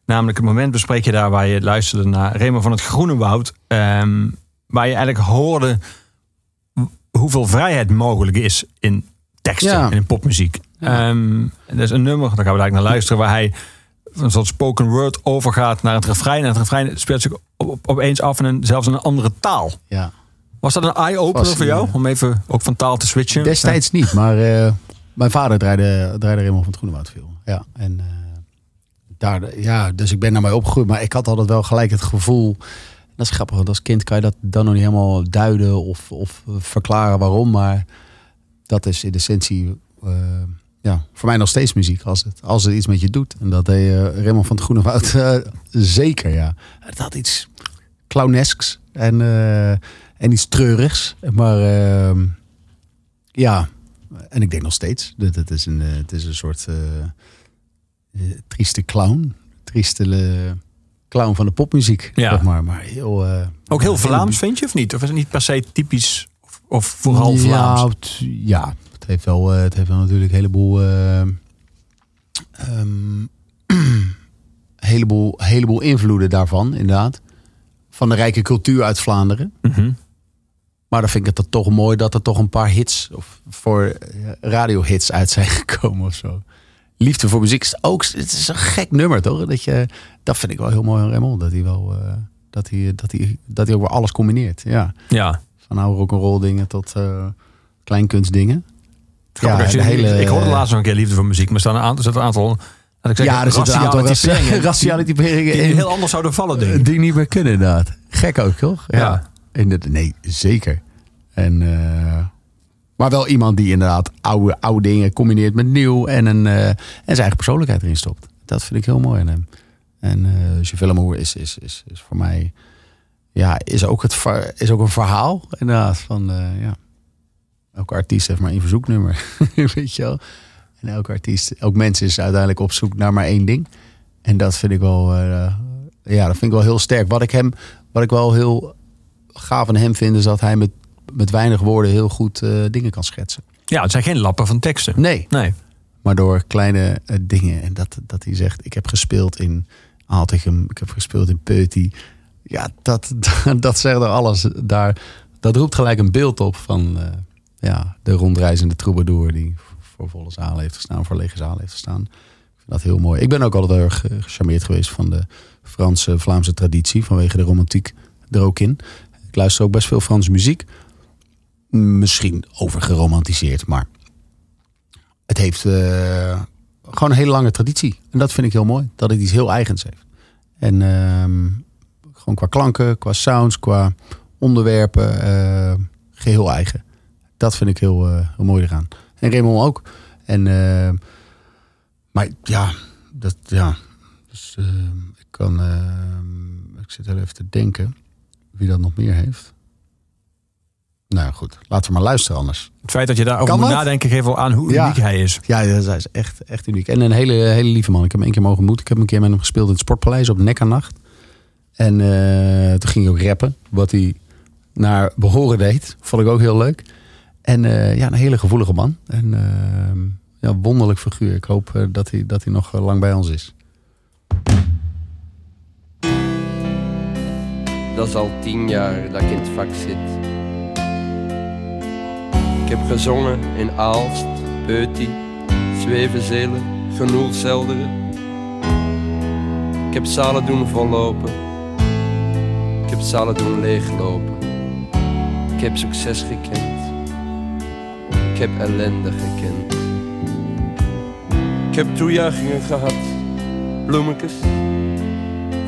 Namelijk het moment bespreek je daar waar je luisterde naar Remo van het Groene Woud. ehm, waar je eigenlijk hoorde hoeveel vrijheid mogelijk is in teksten
Ja.
en in popmuziek. Ehm, er is een nummer, daar gaan we eigenlijk naar luisteren, waar hij een soort spoken word overgaat naar het refrein. En het refrein speelt zich op, op- opeens af in een, zelfs in een andere taal.
Ja.
Was dat een eye-opener voor jou? Om even ook van taal te switchen?
Destijds niet, maar eh, mijn vader draaide, draaide Raymond van het Groenewoud veel. Ja, en eh, daar, ja, dus ik ben naar mij opgegroeid, maar ik had altijd wel gelijk het gevoel. Dat is grappig, want als kind kan je dat dan nog niet helemaal duiden of, of verklaren waarom, maar dat is in de essentie eh, ja, voor mij nog steeds muziek als het, als het iets met je doet. En dat deed eh, Raymond van het Groenewoud eh, zeker, ja. Het had iets clownesks en, eh, en iets treurigs, maar ehm, ja, en ik denk nog steeds. Dat het is een, het is een soort trieste clown. Trieste clown van de popmuziek.
Ja.
Zeg maar. maar heel,
Ook heel Vlaams, vind je, of niet? Of is het niet per se typisch of, of vooral
ja,
Vlaams?
het- ja, het heeft wel, eh, het heeft wel natuurlijk een heleboel, ehm, heleboel, heleboel invloeden daarvan, inderdaad. Van de rijke cultuur uit Vlaanderen.
Mhm.
Maar dan vind ik het toch mooi dat er toch een paar hits of voor eh, radiohits uit zijn gekomen of zo. Liefde voor muziek is ook het is een gek nummer toch? Dat, je, dat vind ik wel heel mooi aan Raymond. Dat hij wel dat hij, dat hij, dat hij ook weer alles combineert. Ja.
Ja.
Van oude rock'n'roll dingen tot eh kleinkunstdingen.
Je-
hele-
ik hoorde laatst nog een keer liefde voor muziek, maar er staan een aantal, er zitten een aantal laat ik zeggen,
ja, er zitten een aantal
raciale typeringen die heel anders zouden vallen, denk ik.
Die niet meer kunnen inderdaad. Gek ook toch?
Ja.
In de, nee, zeker. En, eh, maar wel iemand die inderdaad oude, oude dingen combineert met nieuw en, een, eh, en zijn eigen persoonlijkheid erin stopt. Dat vind ik heel mooi aan hem. En eh hoort, is, is, is, is voor mij ja, is ook, het, is ook een verhaal inderdaad. Van, eh, ja. Elke artiest heeft maar één verzoeknummer. Weet je wel? En elke artiest, elk mens is uiteindelijk op zoek naar maar één ding. En dat vind ik wel, eh, ja, dat vind ik wel heel sterk. Wat ik hem, wat ik wel heel gaaf aan hem vind, is dat hij met, met weinig woorden heel goed eh, dingen kan schetsen.
Ja, het zijn geen lappen van teksten.
Nee,
Nee.
maar door kleine eh, dingen. En dat, dat hij zegt, ik heb gespeeld in Alticum, ik heb gespeeld in Peuty. Ja, dat, dat zegt er alles. Daar, dat roept gelijk een beeld op van ja, de rondreizende troubadour die voor volle zalen heeft gestaan, voor lege zalen heeft gestaan. Ik vind dat heel mooi. Ik ben ook altijd erg eh, gecharmeerd geweest van de Franse, Vlaamse traditie vanwege de romantiek er ook in. Ik luister ook best veel Franse muziek. Misschien overgeromantiseerd, maar het heeft eh, gewoon een hele lange traditie. En dat vind ik heel mooi, dat het iets heel eigens heeft. En ehm, gewoon qua klanken, qua sounds, qua onderwerpen, eh, geheel eigen. Dat vind ik heel, eh, heel mooi eraan. En Raymond ook. En, eh, maar ja, dat, ja. Dus, eh, ik kan, ik zit heel even te denken wie dat nog meer heeft. Nou goed, laten we maar luisteren anders.
Het feit dat je daarover moet nadenken geeft wel aan hoe
Ja.
uniek hij is.
Ja, dat is echt, echt uniek. En een hele, hele lieve man. Ik heb hem één keer mogen ontmoeten. Ik heb een keer met hem gespeeld in het Sportpaleis op Nekkernacht. En toen ging hij ook rappen. Wat hij naar behoren deed. Vond ik ook heel leuk. En eh, ja, een hele gevoelige man. En eh, ja, wonderlijk figuur. Ik hoop eh, dat, hij, dat hij nog eh, lang bij ons is.
Dat is al tien jaar dat ik in het vak zit. Ik heb gezongen in Aalst, Peuty, Zwevenzelen, Genoelselderen. Ik heb zalen doen vollopen. Ik heb zalen doen leeglopen. Ik heb succes gekend. Ik heb ellende gekend. Ik heb toejuichingen gehad. Bloemetjes.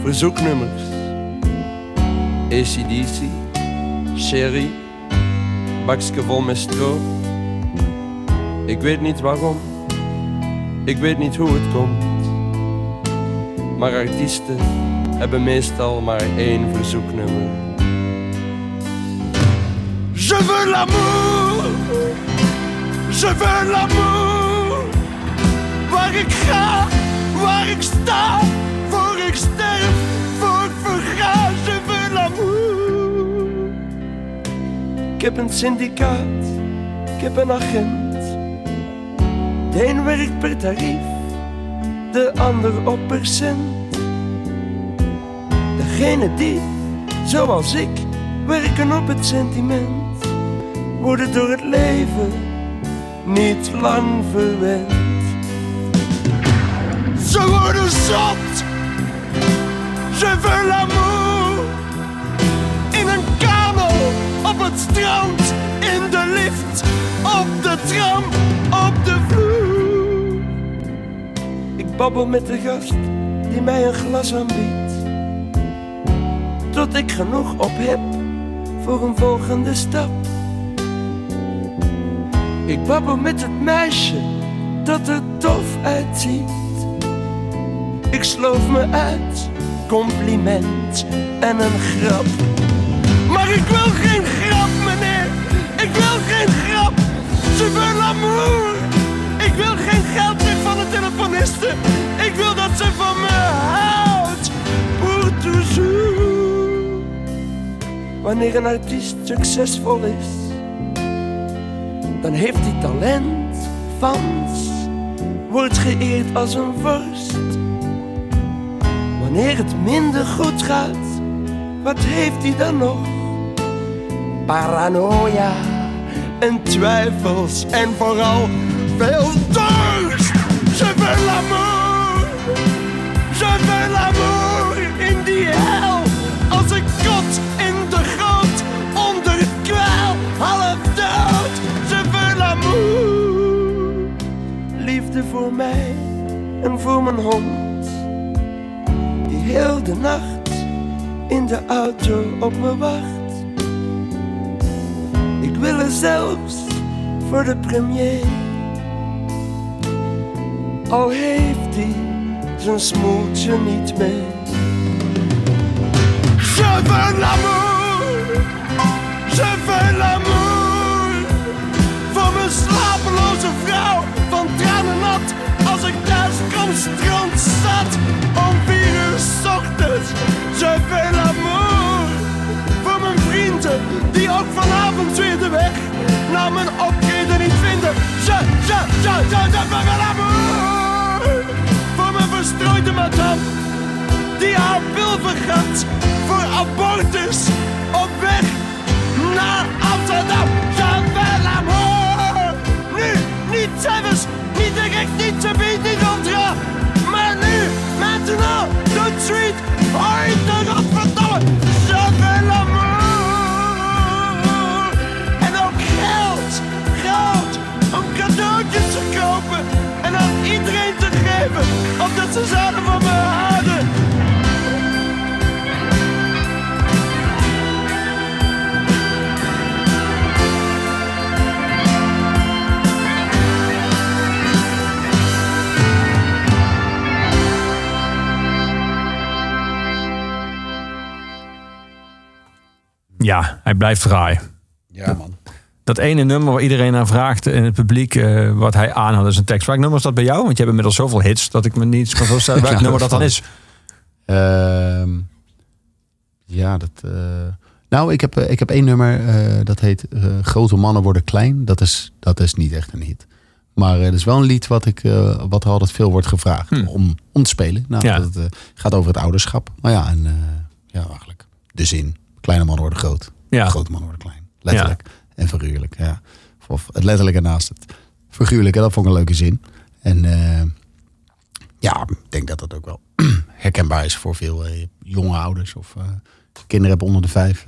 Verzoeknummers. ACDC, Sherry, bakje vol met stro. Ik weet niet waarom, ik weet niet hoe het komt. Maar artiesten hebben meestal maar één verzoeknummer. Je veux l'amour, je veux l'amour. Waar ik ga, waar ik sta, voor ik sterf, voor ik verga, je veux l'amour. Ik heb een syndicaat, ik heb een agent. De een werkt per tarief, de ander op percent. Degene die, zoals ik, werken op het sentiment, worden door het leven niet lang verwend. Ze worden zot, je veux l'amour. In een kano, op het strand, in de lift, op de tram, op de vloer. Ik babbel met de gast die mij een glas aanbiedt. Tot ik genoeg op heb voor een volgende stap. Ik babbel met het meisje dat er tof uitziet. Ik sloof me uit, compliment en een grap. Maar ik wil geen grap, meneer. Ik wil geen grap. Je veux l'amour. Ik wil geen geld meer van de telefoniste. Ik wil dat ze van me houdt. Pour toujours. Wanneer een artiest succesvol is, dan heeft hij talent, fans, wordt geëerd als een vorst. Wanneer het minder goed gaat, wat heeft hij dan nog? Paranoia en twijfels en vooral veel dorst. Je veux l'amour, je veux l'amour in die hel. Voor mij en voor mijn hond die heel de nacht in de auto op me wacht. Ik wil er zelfs voor de premier. Al heeft hij zijn smoeltje niet mee. Strand zat. Om vier uur ochtends, je veux l'amour. Voor mijn vrienden, die ook vanavond weer de weg naar mijn optreden niet vinden. Je, je, je, je, je veux l'amour. Voor mijn verstrooide madame, die haar pil vergat. Voor abortus, op weg naar Amsterdam. Je veux l'amour. Nu, niet zelfs, niet direct, niet te bied, niet contra. Maar nu, maintenant, tout de suite, ooit de godverdomme. Je veux l'amour. En ook geld, geld, om cadeautjes te kopen. En aan iedereen te geven, omdat ze zouden van me houden.
Ja, hij blijft draaien.
Ja, man.
Dat ene nummer waar iedereen naar vraagt in het publiek, eh, wat hij aanhoudt is een tekst. Welk nummer is dat bij jou? Want je hebt inmiddels zoveel hits dat ik me niet kan voorstellen welk
Ja,
nummer dat dan is.
Ehm, ja, dat. eh, nou, ik heb, eh, ik heb één nummer dat heet Grote mannen worden klein. Dat is, dat is niet echt een hit. Maar het is wel een lied wat, ik, wat altijd veel wordt gevraagd
Hm.
om, om te spelen. Nou,
Ja.
dat het, gaat over het ouderschap. Maar ja, en, ja, eigenlijk de zin. Kleine mannen worden groot.
Ja.
Grote mannen worden klein. Letterlijk en figuurlijk. Ja. Of het letterlijke naast het figuurlijke. Dat vond ik een leuke zin. En eh, ja, ik denk dat dat ook wel herkenbaar is voor veel eh, jonge ouders of eh, kinderen hebben onder de vijf.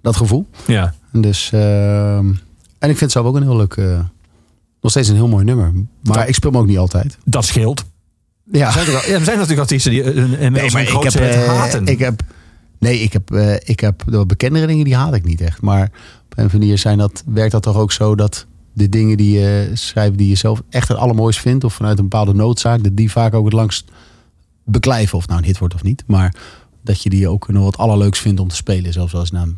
dat gevoel.
Ja.
En Dus, ehm, en ik vind het zelf ook een heel leuk, nog steeds een heel mooi nummer. Maar ik speel hem ook niet altijd.
Dat scheelt.
Ja,
Er zijn, ja, er natuurlijk artiesten die een, een hit
eh,
haten.
ik heb, nee, ik heb, eh, ik heb de bekendere dingen die haat ik niet echt. Maar op een of andere manier zijn dat, werkt dat toch ook zo dat de dingen die je schrijft die je zelf echt het allermooist vindt of vanuit een bepaalde noodzaak, dat die vaak ook het langst beklijven of nou een hit wordt of niet. Maar dat je die ook nog wat allerleukst vindt om te spelen. Zelfs als nou,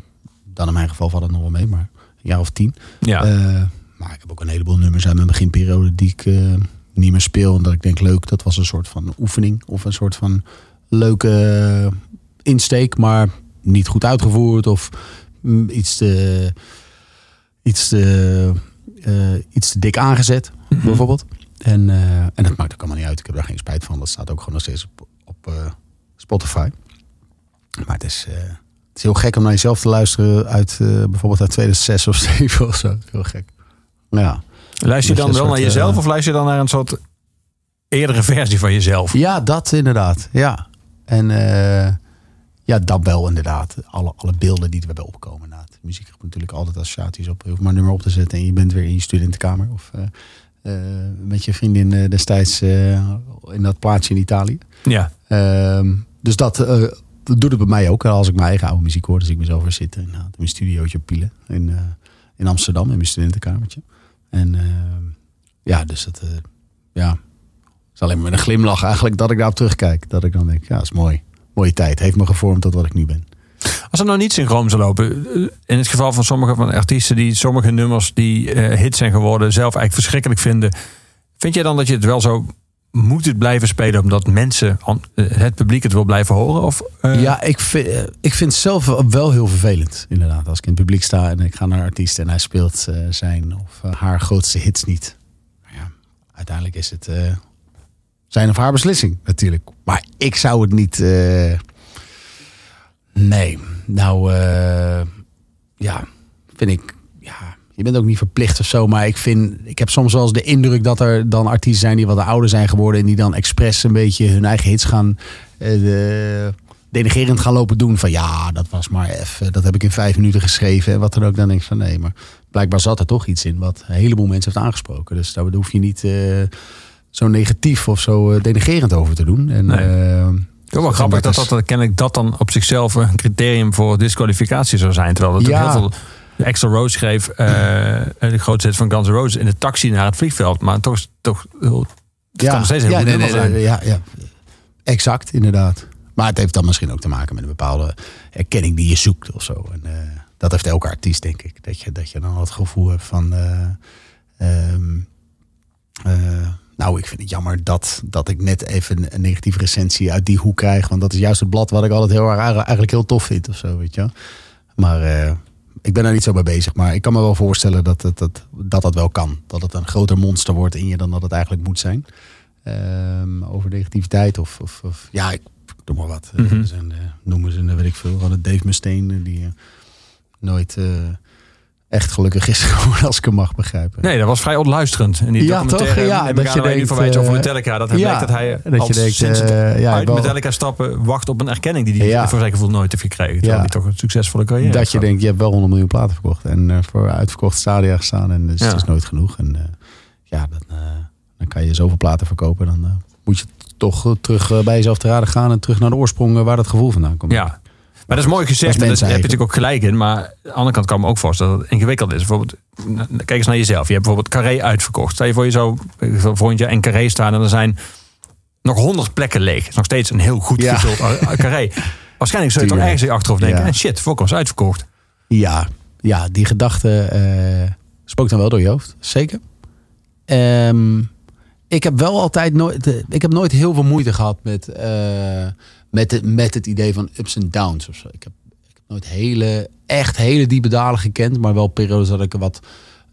dan in mijn geval valt het nog wel mee, maar een jaar of tien.
ja.
Eh, maar ik heb ook een heleboel nummers uit mijn beginperiode die ik eh, niet meer speel. En dat ik denk, leuk, dat was een soort van oefening. Of een soort van leuke insteek, maar niet goed uitgevoerd. Of mm, iets te, iets te, eh, iets te dik aangezet, bijvoorbeeld. En, eh, en dat maakt ook allemaal niet uit. Ik heb daar geen spijt van. Dat staat ook gewoon nog steeds op, op eh, Spotify. Maar het is, het is heel gek om naar jezelf te luisteren uit bijvoorbeeld uit 2006 of 2007 of zo. Heel gek. Ja.
Luister je dan
dat je
wel naar jezelf of luister je dan naar een soort eerdere versie van jezelf?
ja, dat inderdaad. Ja. En ja, dat wel inderdaad. Alle, alle beelden die er hebben opkomen. Nou, de muziek heeft natuurlijk altijd associaties op. Je hoeft maar een nummer op te zetten en je bent weer in je studentenkamer. Of eh, eh, met je vriendin eh, destijds in dat plaatsje in Italië.
Ja.
Ehm, dus dat, dat doet het bij mij ook. Als ik mijn eigen oude muziek hoor, dus ik mezelf weer zitten in, in mijn studiootje op Pielen in, in Amsterdam, in mijn studentenkamertje. En ja, dus dat, ja, is alleen maar met een glimlach eigenlijk dat ik daarop terugkijk. Dat ik dan denk, ja, dat is mooi. Mooie tijd. Heeft me gevormd tot wat ik nu ben.
Als er nou niet synchroon zou lopen, eh, in het geval van sommige van de artiesten die sommige nummers die eh, hits zijn geworden, zelf eigenlijk verschrikkelijk vinden, vind jij dan dat je het wel zo moet het blijven spelen omdat mensen, eh, het publiek het wil blijven horen? Of,
Ja, ik vind, ik vind het zelf wel heel vervelend, inderdaad. Als ik in het publiek sta en ik ga naar een artiest en hij speelt zijn of haar grootste hits niet. Maar ja, uiteindelijk is het zijn of haar beslissing, natuurlijk. Maar ik zou het niet. eh, nee, nou, eh, ja, vind ik. Ja, je bent ook niet verplicht of zo, maar ik vind, ik heb soms wel eens de indruk dat er dan artiesten zijn die wat ouder zijn geworden en die dan expres een beetje hun eigen hits gaan eh, de, denigerend gaan lopen doen van ja, dat was maar even, dat heb ik in vijf minuten geschreven en wat dan ook. Dan denk ik van nee, maar blijkbaar zat er toch iets in wat een heleboel mensen heeft aangesproken. Dus daar hoef je niet zo negatief of zo eh, denigerend over te doen. En,
Nee.
eh,
Het is wel grappig dat, dat, dat kennelijk dat dan op zichzelf een criterium voor disqualificatie zou zijn. Terwijl er
Ja.
heel veel. Axel Rose schreef eh, de grootste hit van Guns N' Roses in de taxi naar het vliegveld. Maar toch, toch kan nog steeds heel
ja, nee, ja, ja, exact, inderdaad. Maar het heeft dan misschien ook te maken met een bepaalde erkenning die je zoekt of zo. En, dat heeft elke artiest, denk ik. Dat je, dat je dan het gevoel hebt van... eh, ehm, eh, nou, ik vind het jammer dat, dat ik net even een negatieve recensie uit die hoek krijg. Want dat is juist het blad wat ik altijd heel erg eigenlijk heel tof vind of zo, weet je. Maar eh, ik ben daar niet zo mee bezig. Maar ik kan me wel voorstellen dat het, dat, dat dat wel kan. Dat het een groter monster wordt in je dan dat het eigenlijk moet zijn. Ehm, over negativiteit of, of, of ja, ik doe maar wat. Er zijn, eh, noemen ze, eh, weet ik veel, van Dave Mustaine die eh, nooit eh, echt gelukkig is geworden, als ik hem mag begrijpen.
Nee, dat was vrij ontluisterend. En die
Ja,
documentaire,
toch? Ja, dat je
waar nu
denkt,
van wijzen over
eh,
Metallica. Dat hij
ja,
dat hij
dat je
al
denkt,
sinds het
eh, ja,
uit Metallica stappen wacht op een erkenning die hij
Ja.
voor zijn gevoel nooit heeft gekregen. Terwijl
Ja.
hij toch een succesvolle carrière
dat je denkt, je hebt wel 100 miljoen platen verkocht. En eh, voor uitverkocht stadia gestaan. En dus het is nooit genoeg. En ja, dan, dan kan je zoveel platen verkopen. Dan moet je toch terug bij jezelf te raden gaan. En terug naar de oorsprong waar dat gevoel vandaan komt.
Ja. Maar dat is mooi gezegd. En daar heb je natuurlijk ook gelijk in. Maar aan de andere kant kan ik me ook voorstellen dat het ingewikkeld is. Bijvoorbeeld, kijk eens naar jezelf. Je hebt bijvoorbeeld Carré uitverkocht. Stel je voor je zo volgend jaar in Carré staan. En er zijn nog honderd plekken leeg. Is nog steeds een heel goed
Ja.
gevuld uh, Carré. Waarschijnlijk zul je toch ergens achterhoofd denken.
Ja.
En shit, Fokko is uitverkocht.
Ja, ja, die gedachte eh, spookt dan wel door je hoofd. Zeker. Ehm, ik heb wel altijd nooit, eh, ik heb nooit heel veel moeite gehad met, eh, met, met het idee van ups en downs. Ik heb, ik heb nooit hele, echt hele diepe dalen gekend, maar wel periodes dat ik er wat,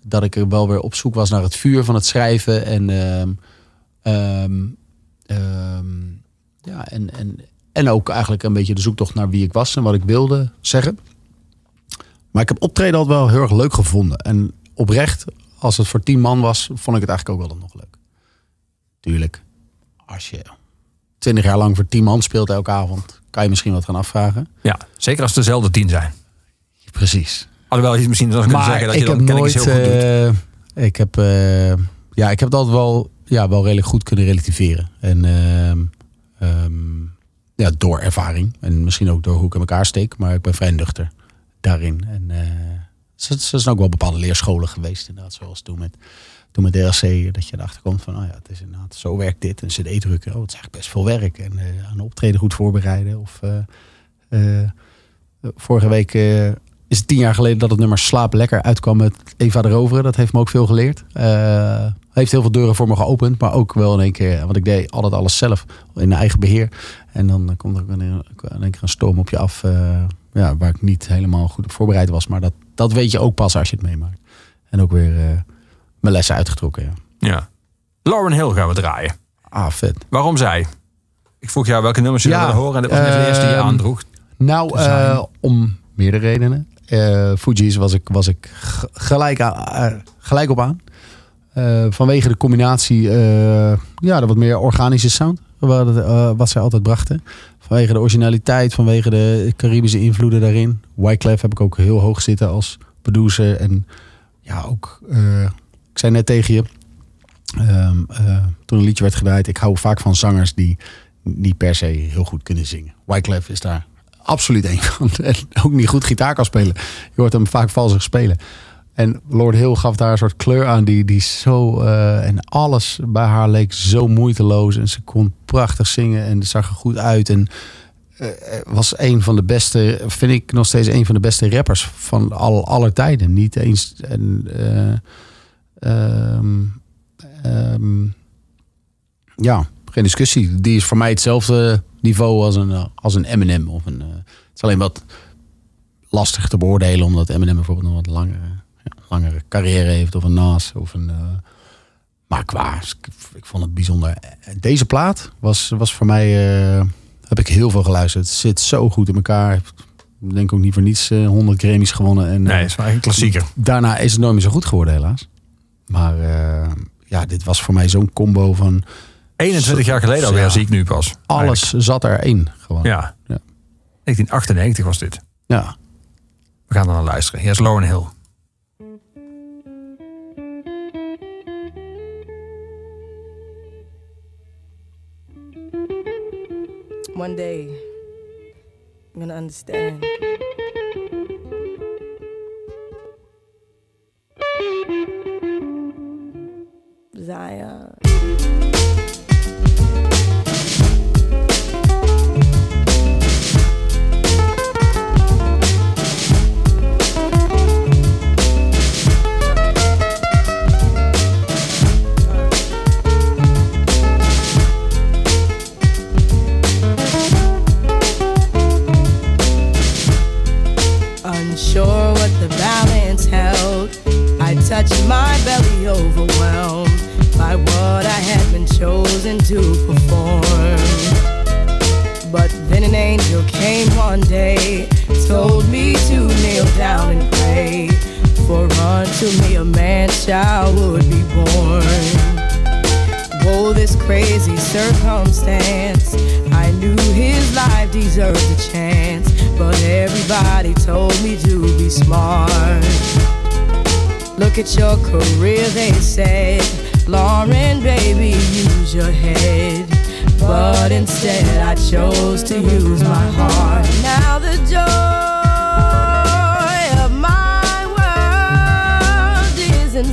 dat ik er wel weer op zoek was naar het vuur van het schrijven en, ehm, ehm, ehm, ja, en, en, en ook eigenlijk een beetje de zoektocht naar wie ik was en wat ik wilde zeggen. Maar ik heb optreden altijd wel heel erg leuk gevonden. En oprecht, als het voor tien man was, vond ik het eigenlijk ook wel nog leuk. Tuurlijk, als je twintig jaar lang voor tien man speelt elke avond, kan je misschien wat gaan afvragen.
Ja, zeker als het dezelfde tien zijn.
Precies.
Alhoewel je misschien kunnen zeggen dat je kennelijk
nooit,
heel goed doet.
eh, ik heb, eh, ja, ik heb altijd wel, ja, wel redelijk goed kunnen relativeren. En ehm, ehm, ja, door ervaring. En misschien ook door hoe ik in elkaar steek. Maar ik ben vrij nuchter daarin. En eh er zijn ook wel bepaalde leerscholen geweest. Inderdaad, zoals toen met, toen met DRC. Dat je erachter komt van, oh ja, het is inderdaad, zo werkt dit. Een cd drukken, oh, het is eigenlijk best veel werk. En eh, een optreden goed voorbereiden. Of eh, eh, vorige week is het tien jaar geleden dat het nummer Slaap Lekker uitkwam met Eva de Roveren. Dat heeft me ook veel geleerd. Eh, heeft heel veel deuren voor me geopend. Maar ook wel in één keer, want ik deed altijd alles zelf. In eigen beheer. En dan komt er in één keer een storm op je af. ja, waar ik niet helemaal goed op voorbereid was. Maar dat, dat weet je ook pas als je het meemaakt. En ook weer mijn lessen uitgetrokken. Ja.
Ja. Lauren Hill gaan we draaien.
Ah, vet.
Waarom zij? Ik vroeg jou welke nummers je
Ja,
wilde horen. En dat was net de eerste die je
ehm,
aandroeg.
Nou, eh, om meerdere redenen. Eh Fuji's was ik, was ik gelijk, aan- gelijk op aan. Eh, vanwege de combinatie, ja, de wat meer organische sound. Wat, wat zij altijd brachten. Vanwege de originaliteit, vanwege de Caribische invloeden daarin. Wyclef heb ik ook heel hoog zitten als producer. En ja, ook, ik zei net tegen je, ehm, eh, toen een liedje werd gedraaid. Ik hou vaak van zangers die niet per se heel goed kunnen zingen. Wyclef is daar absoluut één van. En ook niet goed gitaar kan spelen. Je hoort hem vaak valsig spelen. En Lord Hill gaf daar een soort kleur aan die, die zo... eh, en alles bij haar leek zo moeiteloos. En ze kon prachtig zingen en zag er goed uit. En eh, was een van de beste, vind ik nog steeds een van de beste rappers van al, aller tijden. Niet eens... En, ehm, ehm, ja, geen discussie. Die is voor mij hetzelfde niveau als een, als een Eminem. Of een, eh, het is alleen wat lastig te beoordelen, omdat Eminem bijvoorbeeld een wat langere, ja, langere carrière heeft. Of een Nas. Of een, eh, maar qua, ik, vond het bijzonder. Deze plaat was, was voor mij, eh, heb ik heel veel geluisterd. Het zit zo goed in elkaar. Ik denk ook niet voor niets eh, 100 Grammys gewonnen. En,
Nee, het is maar een klassieker.
Daarna is het nooit meer zo goed geworden, helaas. Maar eh, ja, dit was voor mij zo'n combo van
21 jaar geleden alweer
Ja.
zie ik nu pas.
alles zat erin. Gewoon.
Ja.
Ja.
1998 was dit.
ja.
We gaan er naar luisteren. Hier is Lauren Hill.
One day, I'm gonna understand. Zion. Unsure what the balance held, I touched my belly overwhelmed by what I had been chosen to perform. But then an angel came one day, told me to kneel down and pray, for unto me a man child would be born. Whoa, this crazy circumstance. I knew his life deserved a chance, but everybody told me to be smart. Look at your career, they said. Lauren, baby, use your head. But instead, I chose to use my heart. Now the joy of my world is in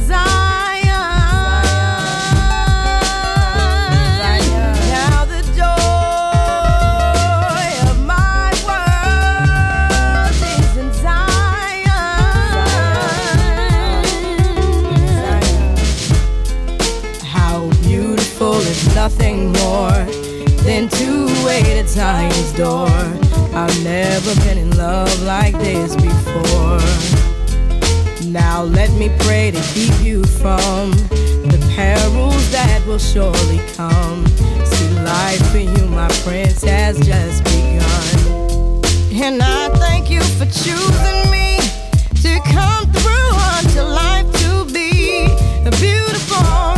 wait door. I've never been in love like this before. Now let me pray to keep you from the perils that will surely come. See, life for you, my prince, has just begun. And I thank you for choosing me to come through unto life to be a beautiful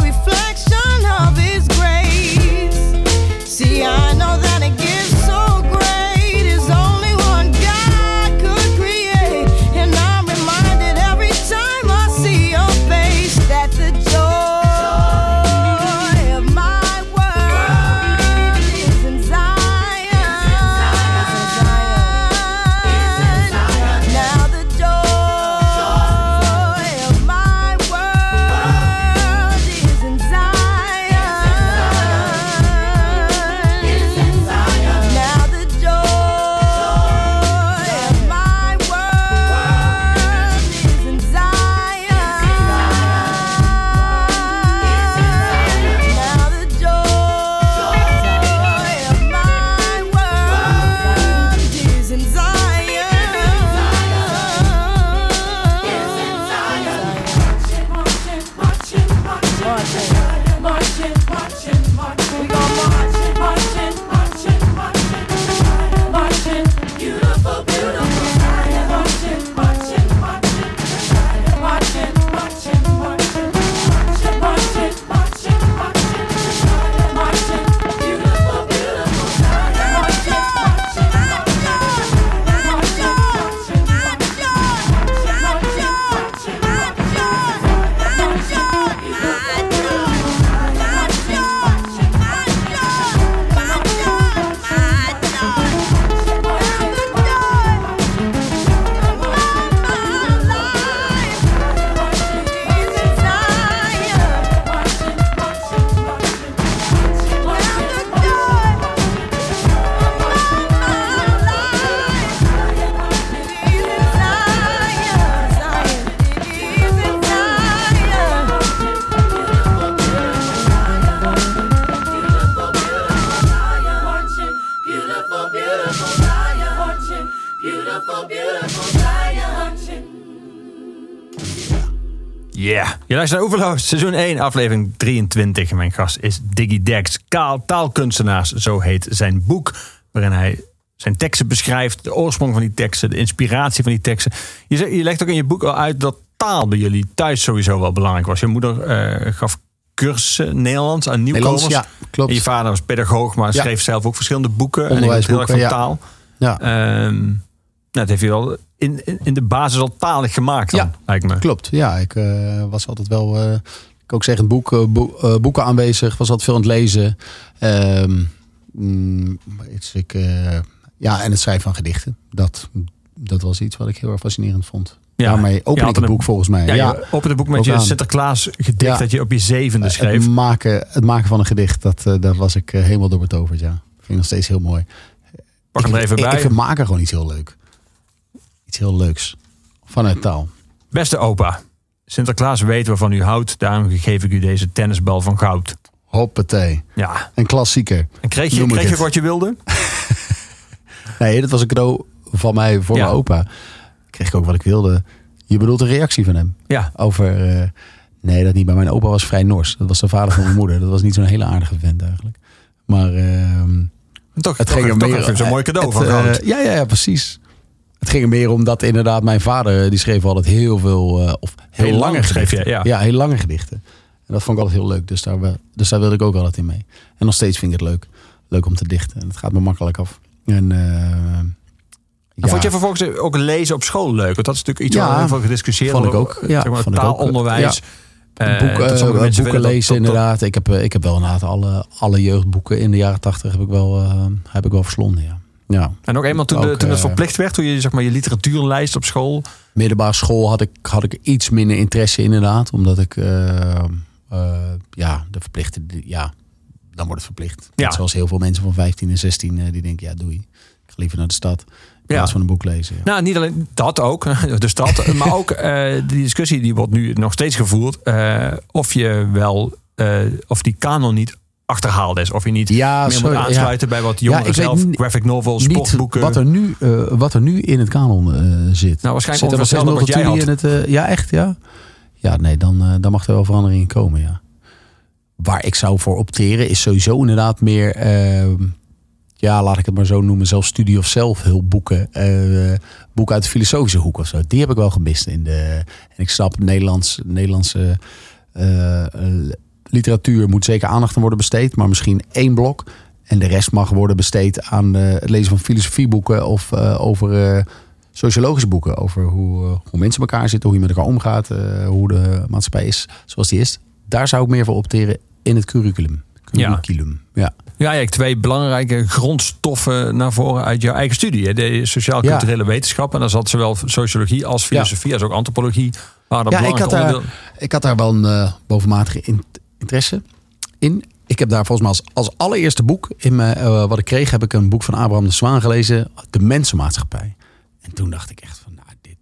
luistert naar Overloos, seizoen 1, aflevering 23. En mijn gast is Diggy Dex, Kaal, taalkunstenaars, zo heet zijn boek. Waarin hij zijn teksten beschrijft, de oorsprong van die teksten, de inspiratie van die teksten. Je, zegt- je legt ook in je boek al uit dat taal bij jullie thuis sowieso wel belangrijk was. Je moeder eh, gaf cursussen Nederlands aan nieuwkomers.
Nederlands, ja, klopt.
En je vader was pedagoog, maar
Ja.
schreef zelf ook verschillende boeken. En ik heel erg van
Onderwijsboeken, ja.
taal.
Ja.
Ehm, nou, dat heeft je wel in, in, de basis al talig gemaakt dan,
Ja.
lijkt me.
Klopt, ja. Ik eh, was altijd wel, eh, ik ook zeggen, boek, eh, boe- boeken aanwezig. Was altijd veel aan het lezen. Ehm, mm, iets, ik, ja, en het schrijven van gedichten. Dat, dat was iets wat ik heel erg fascinerend vond.
Ja.
Daarmee
Je
open ik het
een-
boek volgens mij.
Ja,
Ja,
je opende het boek met
ook
je
aan.
Sinterklaas gedicht
Ja.
dat je op je zevende schreef.
Het maken, het maken van een gedicht, dat, daar was ik helemaal door betoverd. Ja. Vind ik nog steeds heel mooi.
Pak hem er even
ik,
bij.
Ik vind maken gewoon iets heel leuk. Iets heel leuks. Vanuit taal.
Beste opa, Sinterklaas weet waarvan u houdt. Daarom geef ik u deze tennisbal van goud.
Hoppatee.
Ja.
Een klassieker.
En kreeg je, kreeg je wat je wilde?
Nee, dat was een cadeau van mij voor
Ja.
mijn opa. Kreeg ik ook wat ik wilde. Je bedoelt een reactie van hem.
Ja.
Over, eh, nee dat niet. Maar mijn opa was vrij nors. Dat was de vader van mijn moeder. Dat was niet zo'n hele aardige vent eigenlijk. Maar ehm,
Toch,
het
toch,
ging
toch
meer...
even zo'n mooi cadeau
het,
van
eh, ja, ja, ja, precies. Het ging er meer om dat inderdaad mijn vader... eh, die schreef altijd heel veel... eh, of heel,
Heel lang
lange
schreef je,
gedichten.
ja.
heel lange gedichten. En dat vond ik altijd heel leuk. Dus daar, we- dus daar wilde ik ook altijd in mee. En nog steeds vind ik het leuk. Leuk om te dichten. En het gaat me makkelijk af. En... eh,
En vond je vervolgens ook lezen op school leuk? Want dat is natuurlijk iets
Ja,
waar heel veel gediscussieerd
vond ik ook. Ja,
zeg maar, taalonderwijs.
Boeken, boeken lezen
dat- dat-
inderdaad. Ik heb, ik heb wel inderdaad alle, alle jeugdboeken in de jaren tachtig heb ik wel, eh, heb ik wel verslonden. Ja. Ja.
En ook eenmaal toen, de-
Ook,
toen het
eh,
verplicht werd, toen je zeg maar, je literatuurlijst op school.
Middelbare school had ik, had ik iets minder interesse inderdaad. Omdat ik, eh, eh, ja, de verplichte, ja, dan wordt het verplicht.
Ja.
Net zoals heel veel mensen van 15 en 16 eh, die denken, ja doei. Ik ga liever naar de stad. In
Ja.
plaats van een boek lezen. Ja.
Nou, niet alleen dat ook, dus dat, maar ook die discussie die wordt nu nog steeds gevoerd. of je wel, of die kanon niet achterhaald is. Of je niet
Ja,
meer
sorry,
moet aansluiten bij wat jongeren zelf, graphic novels, sportboeken.
wat er, nu, eh, wat er nu in het kanon eh, zit.
Nou, waarschijnlijk
Zit er nog
wat jij had.
in het, eh, ja, echt, ja? Ja, nee, dan, dan mag er wel verandering in komen, ja. Waar ik zou voor opteren is sowieso inderdaad meer... eh, ja, laat ik het maar zo noemen, zelf studie of zelfhulpboeken. boeken uit de filosofische hoek of zo. Die heb ik wel gemist. In de, en ik snap, Nederlands, Nederlandse literatuur moet zeker aandacht aan worden besteed. Maar misschien één blok. En de rest mag worden besteed aan eh, het lezen van filosofieboeken of eh, over eh, sociologische boeken. Over hoe, hoe mensen elkaar zitten, hoe je met elkaar omgaat, hoe de maatschappij is zoals die is. Daar zou ik meer voor opteren in het curriculum.
Ja.
Curriculum, ja.
Ja, hebt twee belangrijke grondstoffen naar voren uit jouw eigen studie. De sociaal-culturele wetenschappen. En daar zat zowel sociologie als filosofie, als ook antropologie. Waren dat
Ja, ik had, daar, ik had daar wel een bovenmatige in- interesse in. Ik heb daar volgens mij als, als allereerste boek in eh, wat ik kreeg, heb ik een boek van Abraham de Zwaan gelezen, De Mensenmaatschappij. En toen dacht ik echt van, nou, dit,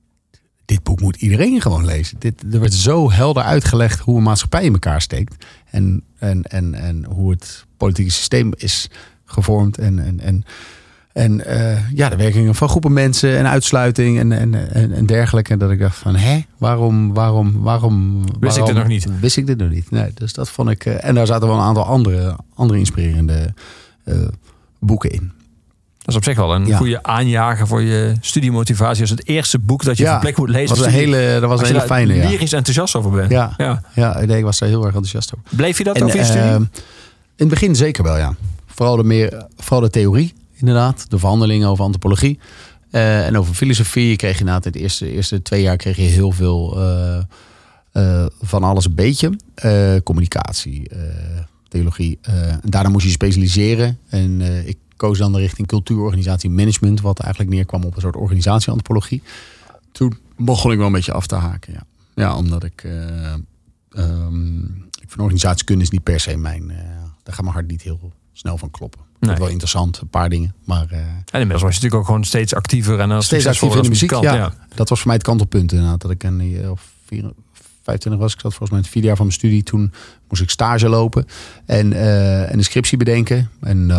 dit boek moet iedereen gewoon lezen. Dit, er werd zo helder uitgelegd hoe een maatschappij in elkaar steekt. En, en, en, en hoe het politieke systeem is gevormd. En, en, en, en eh, ja, de werkingen van groepen mensen en uitsluiting en, en, en, en dergelijke. En dat ik dacht van, hè, waarom, waarom, waarom...
Wist ik dit nog niet?
Wist ik dit nog niet. Nee, dus dat vond ik... eh, en daar zaten wel een aantal andere, andere inspirerende eh, boeken in.
Dat is op zich wel een
Ja.
goede aanjager voor je studiemotivatie. Als het eerste boek dat je
Ja,
van plek moet lezen.
was een hele, dat was een hele fijne, ja.
lyrisch enthousiast over bent.
Ja,
Ja.
ja. nee, ik was daar heel erg enthousiast over.
Bleef je dat
En,
over je studie?
in het begin zeker wel, ja. Vooral de, meer, vooral de theorie, inderdaad. De verhandelingen over antropologie. Eh, en over filosofie kreeg je inderdaad... de eerste, eerste twee jaar kreeg je heel veel eh, eh, van alles een beetje. Communicatie, theologie. en daarna moest je specialiseren. En ik koos dan de richting cultuur, organisatie, management. Wat eigenlijk neerkwam op een soort organisatieantropologie. Toen begon ik wel een beetje af te haken, ja. Ja, omdat ik... ehm, ik vind organisatiekunde is niet per se mijn... daar gaat mijn hart niet heel snel van kloppen.
Nee.
het wel interessant, een paar dingen. Maar eh,
En inmiddels was je natuurlijk ook gewoon steeds actiever en
steeds actief in de muziek.
Kant,
Ja,
ja.
Dat was voor mij het kantelpunt inderdaad. Dat ik een eh, of vier- 25 was. Ik zat volgens mij in het vierde jaar van mijn studie. Toen moest ik stage lopen. En, eh, en een scriptie bedenken. En